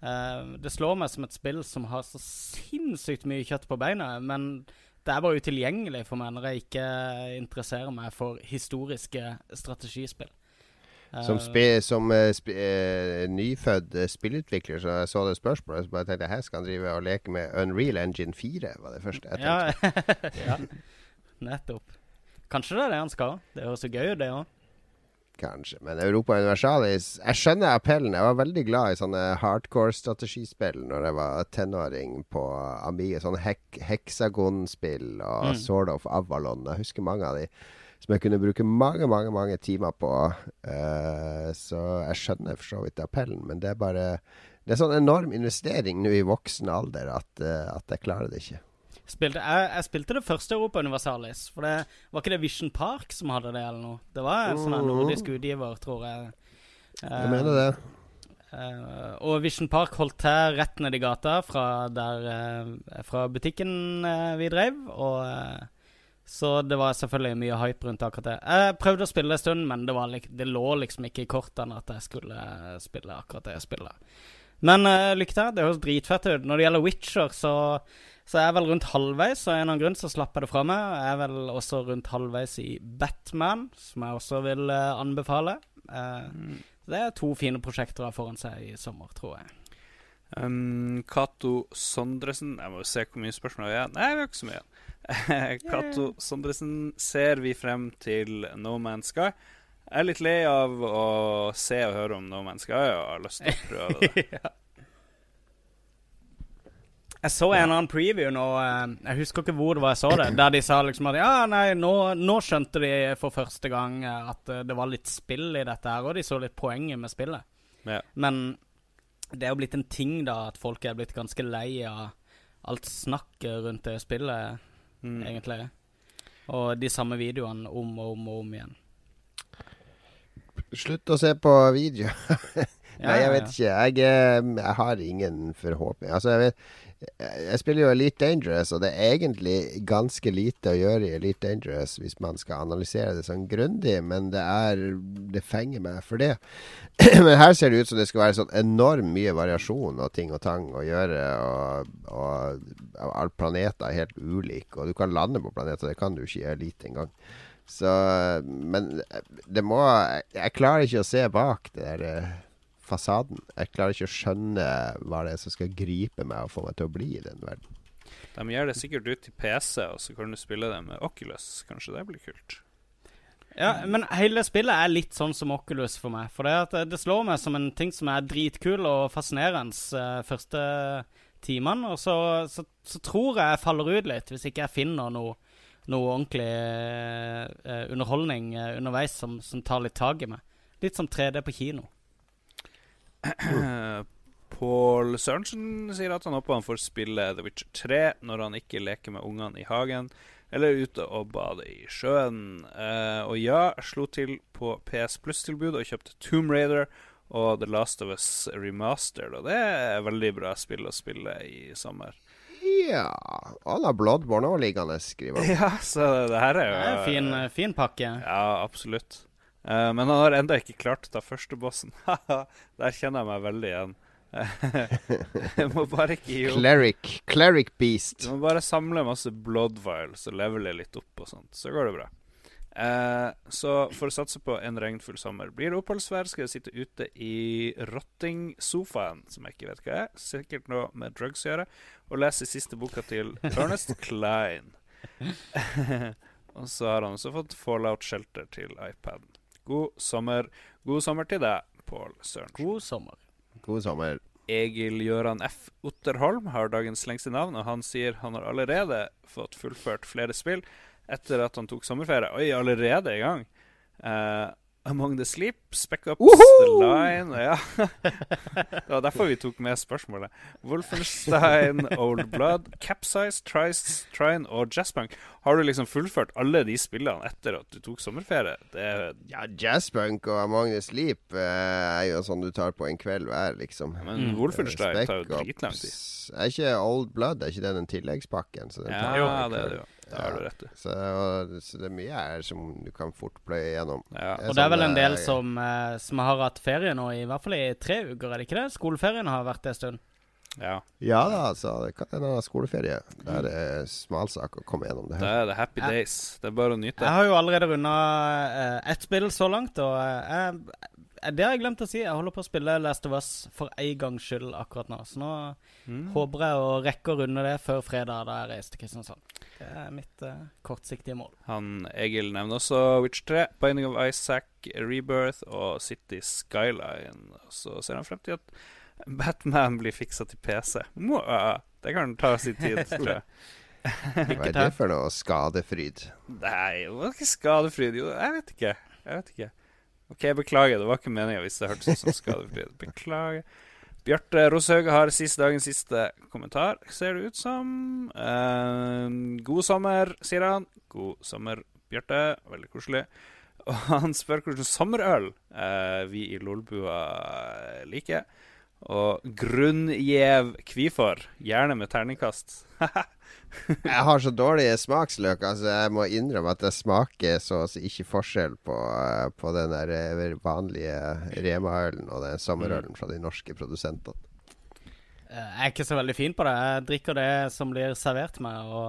Uh, det slår meg som et spill som har så sinnssykt mye kjøtt på beina, men det er bare utilgjengelig for meg når jeg ikke interesserer meg for historiske strategispill. Som, Eh, spi, som eh, spi, uh, nyfødt spillutvikler, så jeg så det spørsmålet, så bare tenkte jeg her skal han drive og leke med Unreal Engine 4, var det første jeg tenkte. ja, <laughs> ja, nettopp. Kanskje det er det han skal. Det høres jo gøy ut, det òg. Kanskje. Men Europa Universalis Jeg skjønner appellen. Jeg var veldig glad i sånne hardcore strategispill når jeg var tenåring på Amiga. Sånne hek heksagonspill og Mm. Sword of Avalon. Jeg husker mange av de som jeg kunne bruke mange, mange mange timer på. Uh, så jeg skjønner for så vidt appellen, men det er bare Det er sånn enorm investering nå i voksen alder at, uh, at jeg klarer det ikke. Spilte, jeg, jeg spilte det første Europa Universalis. For det var ikke det Vision Park som hadde det, eller noe? Det var en sånn nordisk utgiver, tror jeg. Jeg mener det. Uh, og Vision Park holdt til rett ned i gata fra, der, uh, fra butikken eh, vi drev. Og Så det var selvfølgelig mye hype rundt akkurat det. Jeg prøvde å spille en stund, men det, var, lik- det lå liksom ikke i kortene at jeg skulle spille akkurat det spillet. Men uh, lykke til. Det høres dritfett ut. Når det gjelder Witcher, så, så jeg er vel rundt halvveis, og av en eller annen grunn så slapp jeg det fra meg. Jeg er vel også rundt halvveis i Batman, som jeg også vil uh, anbefale. Eh, Det er to fine prosjekter jeg foran seg i sommer, tror jeg. Um, Cato Sondresen Jeg må jo se hvor mye spørsmål vi har. Nei, vi har ikke så mye. <laughs> Cato Sondresen, ser vi frem til No Man's Sky? Jeg er litt lei av å se og høre om No Man's Sky og har lyst til å prøve det. <laughs> ja. Jeg så en annen preview nå, eh, jeg husker ikke hvor det var jeg så det, der de sa liksom at ja, nei, nå, nå skjønte de for første gang eh, at eh, det var litt spill i dette her, og de så litt poenget med spillet. Ja. Men det er jo blitt en ting, da, at folk er blitt ganske lei av alt snakket rundt det spillet, Mm. egentlig. Og de samme videoene om og om og om igjen. Slutt å se på video. <laughs> Nei, jeg vet ikke. Jeg, eh, jeg har ingen forhåpning. Altså, jeg vet jeg spiller jo Elite Dangerous, og det er egentlig ganske lite å gjøre i Elite Dangerous hvis man skal analysere det sånn grundig, men det er Det fenger meg for det. <clears throat> men her ser det ut som det skal være sånn enormt mye variasjon og ting og tang å gjøre, og, og, og planeter er helt ulike, og du kan lande på planeter, det kan du ikke i Elite engang. Så Men det må Jeg klarer ikke å se bak det der eh, fasaden. Jeg klarer ikke å skjønne hva det er som skal gripe meg og få meg til å bli i den verden. De gjør det sikkert ut til PC, og så kan du spille det med Oculus. Kanskje det blir kult. Ja, men hele spillet er litt sånn som Oculus for meg. For det, at det slår meg som en ting som er dritkul og fascinerende uh, første timene. Og så, så, så tror jeg jeg faller ut litt, hvis ikke jeg finner noe, noe ordentlig eh, underholdning eh, underveis som, som tar litt tak i meg. Litt som 3D på kino. <clears throat> Pål Sørensen sier at han håper han får spille The Witcher 3 når han ikke leker med ungene i hagen eller ute og bader i sjøen. Uh, og ja, jeg slo til på PS Plus-tilbud og kjøpte Tomb Raider og The Last of Us Remastered. Og det er veldig bra spill å spille i sommer. Ja Han la Bloodborne og liggende, skriver han. <laughs> Ja, så det her er jo Det er en fin, fin pakke. Ja, absolutt. Eh, men han har ennå ikke klart å ta førstebossen. <laughs> Der kjenner jeg meg veldig igjen. <laughs> jeg må bare ikke gi opp. Cleric. Cleric Beast. Du må bare samle masse blood vials og levele litt opp og sånt, så går det bra. Uh, så for å satse på en regnfull sommer blir det oppholdsvær, skal jeg sitte ute i rottingsofaen, som jeg ikke vet hva er, sikkert noe med drugs å gjøre, og lese siste boka til Ernest <laughs> Klein. og så har han også fått Fallout Shelter til iPaden. God sommer. God sommer til deg, Pål Sørensen. God sommer. God sommer. Egil Gøran F. Otterholm har dagens lengste navn, og han sier han har allerede fått fullført flere spill etter at han tok sommerferie. Oi, allerede i gang! Eh, Among the Sleep, Spec Ups, The Line Ja. <laughs> det var derfor vi tok med spørsmålet. Wolfenstein, Old Blood, Capsize, Trice, Trine og Jazzpunk. Har du liksom fullført alle de spillene etter at du tok sommerferie? Det er Ja, Jazzpunk og Among the Sleep eh, er jo sånn du tar på en kveld hver, liksom. Men Wolfenstein Spec tar jo dritlang tid. Er ikke Old Blood Er ikke det den tilleggspakken? Så den Ja, på det er det jo. Det har du rett i. Så, og, så det er mye her som du kan fort pløye gjennom. Ja. Og det er vel en sånn, del eh, som, eh, som har hatt ferie nå, i hvert fall i tre uker, er det ikke det? Skoleferien har vært det en stund. ja. Ja da, så det kan hende skoleferie. Det er det smalsak å komme gjennom det her. Det er the happy days. Det er bare å nyte. Jeg har jo allerede runda eh, ett spill så langt, og eh, det har jeg glemt å si. Jeg holder på å spille Last of Us for en gangs skyld akkurat nå. Så nå Mm. håper jeg å rekke å runde det før fredag, da jeg reiser til Kristiansand. Det er mitt uh, kortsiktige mål. Han Egil nevner også Witch 3, Binding of Isaac, Rebirth og City Skyline. Så ser han frem til at Batman blir fiksa til PC. Det kan ta sin tid, <laughs> tror jeg. Hva er det for noe skadefryd? Nei, det var ikke skadefryd. Jo, jeg vet ikke. Jeg vet ikke. OK, beklager. Det var ikke meninga hvis det hørtes ut som skadefryd. Beklager. Bjarte Roshaug har siste dagens siste kommentar, ser det ut som. Eh, god sommer, sier han. God sommer, Bjarte. Veldig koselig. Og han spør hvilken sommerøl eh, vi i Lolbua liker. Og grunngjev kvifor. Gjerne med terningkast. <laughs> Jeg har så dårlige smaksløk. Altså Jeg må innrømme at det smaker så å si ikke forskjell på, eh, på den der eh, vanlige Rema-ølen og den sommerølen fra de norske produsentene. Eh, Jeg er ikke så veldig fin på det. Jeg drikker det som blir servert meg. Og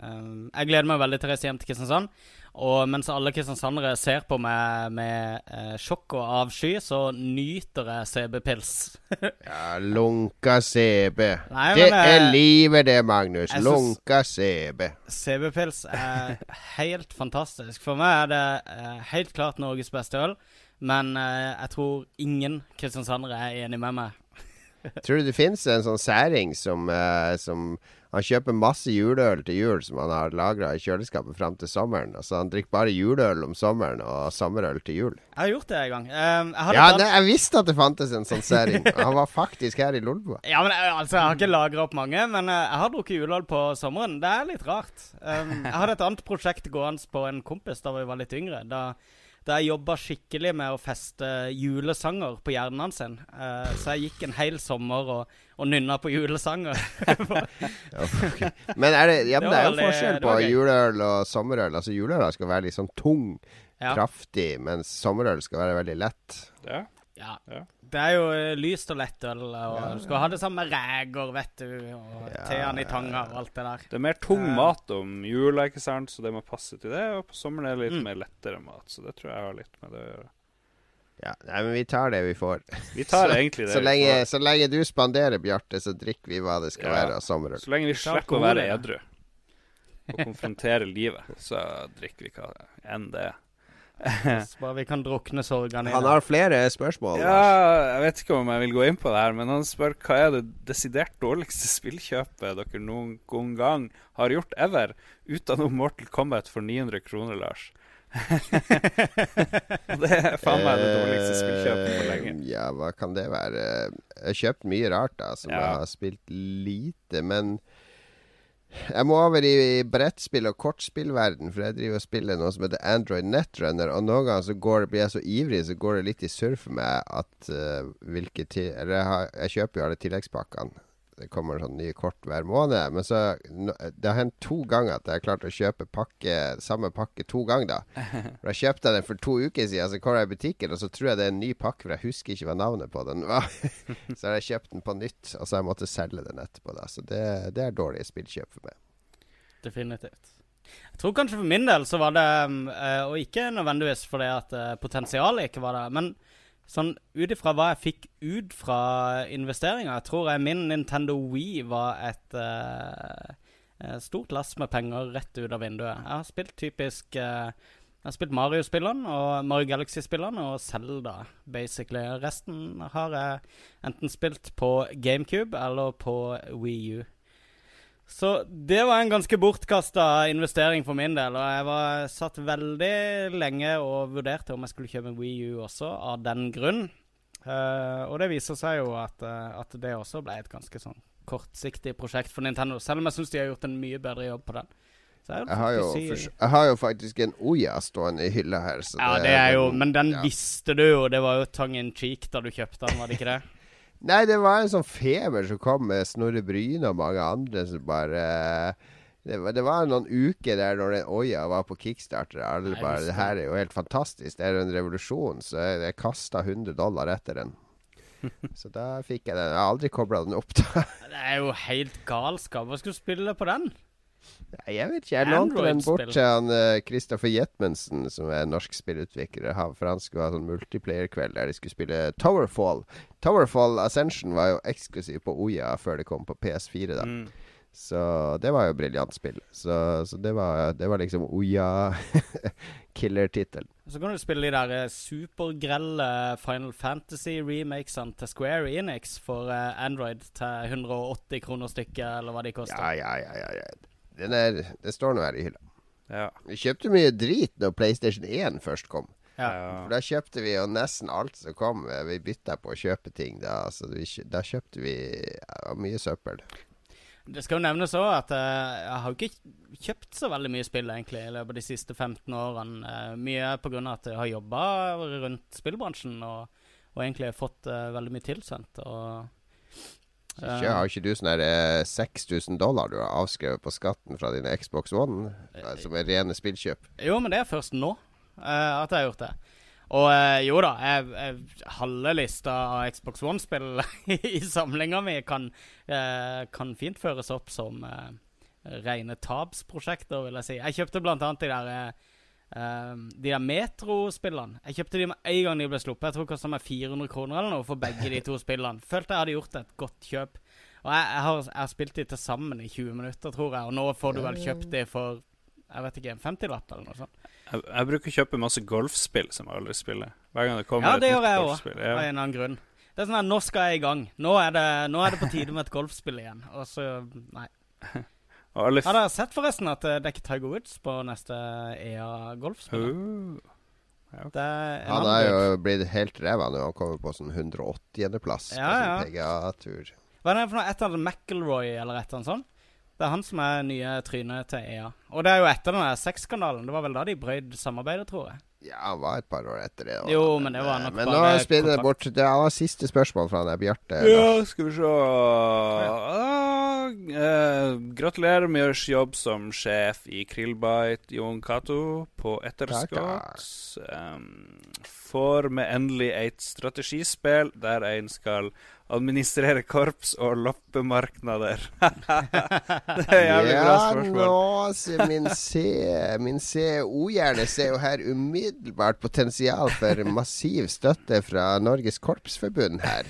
uh, jeg gleder meg veldig til å reise hjem til Kristiansand. Og mens alle kristiansandere ser på meg med eh, sjokk og avsky, så nyter jeg CB-pils. <laughs> Ja, lunka CB. Nei, det men, eh, er livet, det, Magnus. Lunka CB. CB-pils er helt fantastisk. For meg er det eh, helt klart Norges beste øl. Men eh, jeg tror ingen kristiansandere er enig med meg. <laughs> Tror du det finnes en sånn særing som, eh, som Han kjøper masse juleøl til jul som han har lagra i kjøleskapet fram til sommeren. Altså Han drikker bare juleøl om sommeren og sommerøl til jul. Jeg har gjort det en gang. Um, jeg Ja, det, jeg visste at det fantes en sånn serie. Han var faktisk her i Lolbua. Ja, men eh, altså, Jeg har ikke lagra opp mange, men eh, jeg har drukket juleøl på sommeren. Det er litt rart. Um, jeg hadde et annet prosjekt gående på en kompis da vi var litt yngre. Da, da jeg jobba skikkelig med å feste julesanger på hjernen hans. sin. Eh, så jeg gikk en hel sommer og, og nynna på julesanger. <laughs> <laughs> Ja. Men er det, ja, men Det det er jo veldig- forskjell på juleøl og sommerøl. Altså Juleøl skal være litt sånn tung, ja. kraftig, mens sommerøl skal være veldig lett. Ja. Ja. Ja. Det er jo eh, lyst og lett øl, og Ja. du skal ha det samme med reker, vet du, og Ja, teene i tanga og alt det der. Det er mer tung Eh. mat om jula, ikke sant, så det må passe til det. Og på sommeren er det litt Mm. mer lettere mat, så det tror jeg har litt med det å gjøre. Ja, nei, men vi tar det vi får. Vi tar <laughs> så, egentlig det så, vi lenge, får. så lenge du spanderer, Bjarte, så drikker vi hva det skal Ja. være av sommerøl. Så lenge vi slipper å være edru og konfrontere livet, så drikker vi hva enn det er. Så bare vi kan drukne sorgene Han har flere spørsmål. Ja, jeg vet ikke om jeg vil gå inn på det her, men han spør hva er det desidert dårligste spillkjøpet dere noen gang har gjort ever, utenom Mortal Kombat for 900 kroner, Lars? <laughs> Det er faen meg det dårligste spillkjøpet på lenge. Eh, Ja, hva kan det være? Jeg har kjøpt mye rart, da, som Ja. jeg har spilt lite. Men jeg må over i brettspill- og kortspillverden, for jeg driver og spiller noe som heter Android Netrunner. Og noen ganger så går, blir jeg så ivrig, så går det litt i surr for meg at uh, hvilke ti Eller jeg, har, jeg kjøper jo alle tilleggspakkene. Det kommer sånn nye kort hver måned. Men så Det har hendt to ganger at jeg har klart å kjøpe pakke, samme pakke to ganger, da. <laughs> For Jeg kjøpte den for to uker siden, så kom jeg i butikken, og så tror jeg det er en ny pakke, for jeg husker ikke hva navnet på den var. <laughs> så har jeg kjøpt den på nytt, og så har jeg måttet selge den etterpå. da Så det, det er dårlige spillkjøp for meg. Definitivt. Jeg tror kanskje for min del så var det um, eh, Og ikke nødvendigvis fordi at eh, potensialet ikke var der, men sånn ut ifra hva jeg fikk ut fra investeringer Jeg tror jeg min Nintendo Wii var et eh, stort lass med penger rett ut av vinduet. Jeg har spilt typisk uh, jeg har spilt Mario-spillene og Mario Galaxy-spillene og Zelda, basically. Resten har jeg enten spilt på GameCube eller på Wii U. Så det var en ganske bortkasta investering for min del. Og jeg var satt veldig lenge og vurderte om jeg skulle kjøpe en Wii U også, av den grunn. Uh, og det viser seg jo at, uh, at det også ble et ganske sånn kortsiktig prosjekt for Nintendo. Selv om jeg syns de har gjort en mye bedre jobb på den. Så jeg, Jeg har jo, si- for, jeg har jo faktisk en Oya stående i hylla her. Så ja, det er jo Men den ja. visste du jo. Det var jo tongue in cheek da du kjøpte den, var det ikke det? <laughs> Nei, det var en sånn feber som kom med Snorre Bryne og mange andre som bare det var, det var noen uker der når den Oya var på kickstarter. Alle bare Det her er jo helt fantastisk. Det er en revolusjon. Så jeg, jeg kasta 100 dollar etter den. <laughs> Så da fikk jeg den. Jeg har aldri kobla den opp. da Det er jo helt galskap. Hva skulle du spille på den? Jeg vet ikke. Jeg lånte den bort til han eh, Christopher Jetmensen, som er norsk spillutvikler. For han skulle ha sånn multiplayer-kveld der de skulle spille Towerfall. Towerfall Ascension var jo eksklusiv på Oya før det kom på PS4. da Mm. Så det var jo briljant spill. Så, så det, var, det var liksom Oya-killer-tittelen. <laughs> Så kan du spille de der eh, supergrelle Final Fantasy-remakesene til Square Enix for eh, Android til 180 kroner stykket, eller hva de koster. Ja, ja, ja. ja, er, det står nå her i hylla. Ja. Vi kjøpte mye drit når PlayStation 1 først kom. Ja. For Da kjøpte vi jo nesten alt som kom. Vi bytta på å kjøpe ting da. Så vi, da kjøpte vi ja, mye søppel. Det skal jo nevnes òg at uh, jeg har jo ikke kjøpt så veldig mye spill egentlig i løpet av de siste 15 årene. Uh, mye pga. at jeg har jobba rundt spillbransjen og, og egentlig fått uh, veldig mye tilsendt. Og, ikke, har ikke du sånn her eh, 6000 dollar du har avskrevet på skatten fra dine Xbox One, eh, som er rene spillkjøp? Jo, men det er først nå eh, at jeg har gjort det. Og eh, jo da, jeg, jeg, halve lista av Xbox One-spill <laughs> i samlinga mi kan, eh, kan fint føres opp som rene tapsprosjekter, vil jeg si. Jeg kjøpte blant annet de der eh, De der Metro-spillene. Jeg kjøpte de med en gang de ble sluppet. Jeg tror det kosta meg 400 kroner eller noe for begge de to spillene. Følte jeg hadde gjort et godt kjøp. Og jeg, jeg, har, jeg har spilt de til sammen i 20 minutter, tror jeg. Og nå får du vel kjøpt de for jeg vet ikke, en 50-lapp eller noe sånt. Jeg, jeg bruker å kjøpe masse golfspill som jeg aldri spiller. Hver gang det kommer Ja, et det nytt gjør jeg òg, golfspill. av en annen grunn. Det er sånn at nå skal jeg i gang. Nå er det, nå er det på tide med et golfspill igjen. Og så Nei. Har dere sett forresten at eh, det er ikke Tiger Woods på neste EA-golfspill? Uh, Det er Han er jo blitt helt ræva nå. Han kommer på sånn 180.-plass Ja, på ja. sin PGA-tur. Hva er det for noe? Et eller annet McElroy eller et eller annet sånt? Det er han som er nye trynet til EA. Og det er jo etter den der sexskandalen. Det var vel da de brøyd samarbeidet, tror jeg. Ja, han var et par år etter det. Jo, men det var nok Men nå spinner det bort. Det var siste spørsmål fra deg, Bjarte. Ja, skal vi se ah, eh, Gratulerer med deres jobb som sjef i Krillbite, Jon Cato, på etterskott. Um, får vi endelig et strategispill der en skal administrere korps og loppemarkeder? <laughs> det er jævlig bra Ja, spørsmål. nå ser min C Min CO-hjerne ser jo her umiddelbart potensial for massiv støtte fra Norges Korpsforbund her.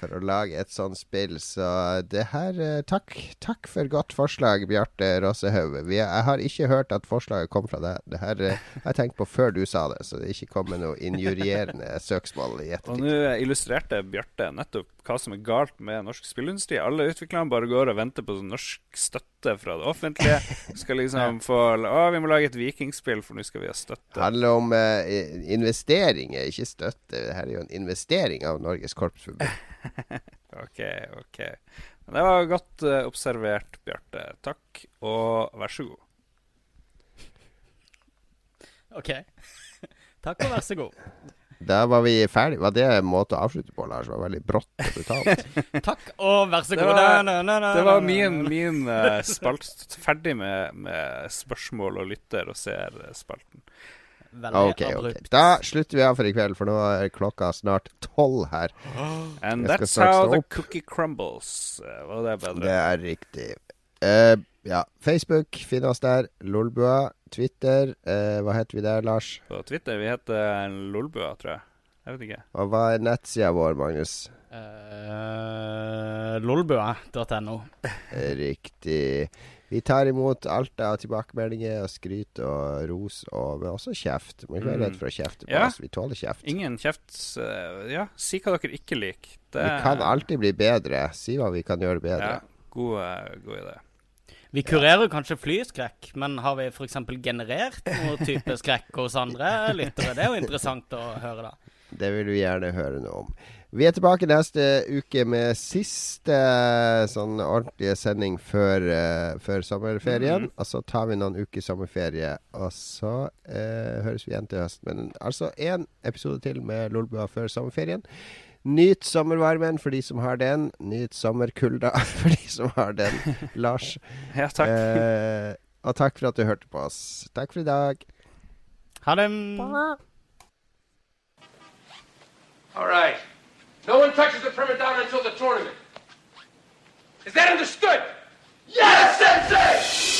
For å lage et sånt spill. Så det her eh, Takk, takk for godt forslag, Bjarte Rossehaug. Jeg har ikke hørt at forslaget kom fra deg. Det her eh, har jeg tenkt på før du sa det, så det ikke kommer noe injurierende <laughs> søksmål i Og nå illustrerte Bjarte nettopp hva som er galt med norsk spillindustri. Alle utviklerne bare går og venter på sånn norsk støtte fra det offentlige. Skal liksom <laughs> få Å, vi må lage et vikingspill, for nå skal vi ha støtte. Det handler om eh, investeringer, ikke støtte. Dette er jo en investering av Norges Korpsforbund. <laughs> OK, OK. Men det var godt eh, observert, Bjarte. Takk, og vær så god. OK. <laughs> Takk og vær så god. Da var vi ferdig. Var det en måte å avslutte på, Lars? Det var veldig brått og brutalt. <laughs> Takk og vær så Det god. var- Na, na, na, Det var min, min uh, spalt Ferdig med, med spørsmål og lytter og ser-spalten. Veldig Ok, ok. abrupt. Da slutter vi av for i kveld, for nå er klokka snart tolv her. <gasps> And Jeg that's how the cookie crumbles. Eh, Var det bedre? Det er riktig. Uh, ja, Facebook, finn oss der. Lolbua. Twitter. Uh, hva heter vi der, Lars? På Twitter vi heter Lolbua, tror jeg. Jeg vet ikke. Og hva er nettsida vår, Magnus? Uh, Lolbua.no. Eh, Riktig. Vi tar imot alt av tilbakemeldinger og skryt og ros, og, men også kjeft. Må ikke være Mm. redd for å kjefte på Ja. oss. Vi tåler kjeft. Ingen kjeft. uh, Ja, si hva dere ikke liker. Det Vi kan alltid bli bedre. Si hva vi kan gjøre bedre. Ja, god, eh, god idé. Vi kurerer kanskje flyskrekk, men har vi f.eks. generert noe type skrekk hos andre lyttere? Det er jo interessant å høre, da. Det vil vi gjerne høre noe om. Vi er tilbake neste uke med siste sånn ordentlige sending før, uh, før sommerferien. Mhm. Og så tar vi noen uker sommerferie, og så uh, høres vi igjen til høsten. Men altså én episode til med Lolbua før sommerferien. Nyt sommervarmen for de som har den. Nyt sommerkulda <laughs> for de som har den. <laughs> Lars. Ja, takk. Uh, og takk for at du hørte på oss. Takk for i dag. Ha det. All right. No one touches the prima donna until the tournament. Is that understood? Yes, Sensei!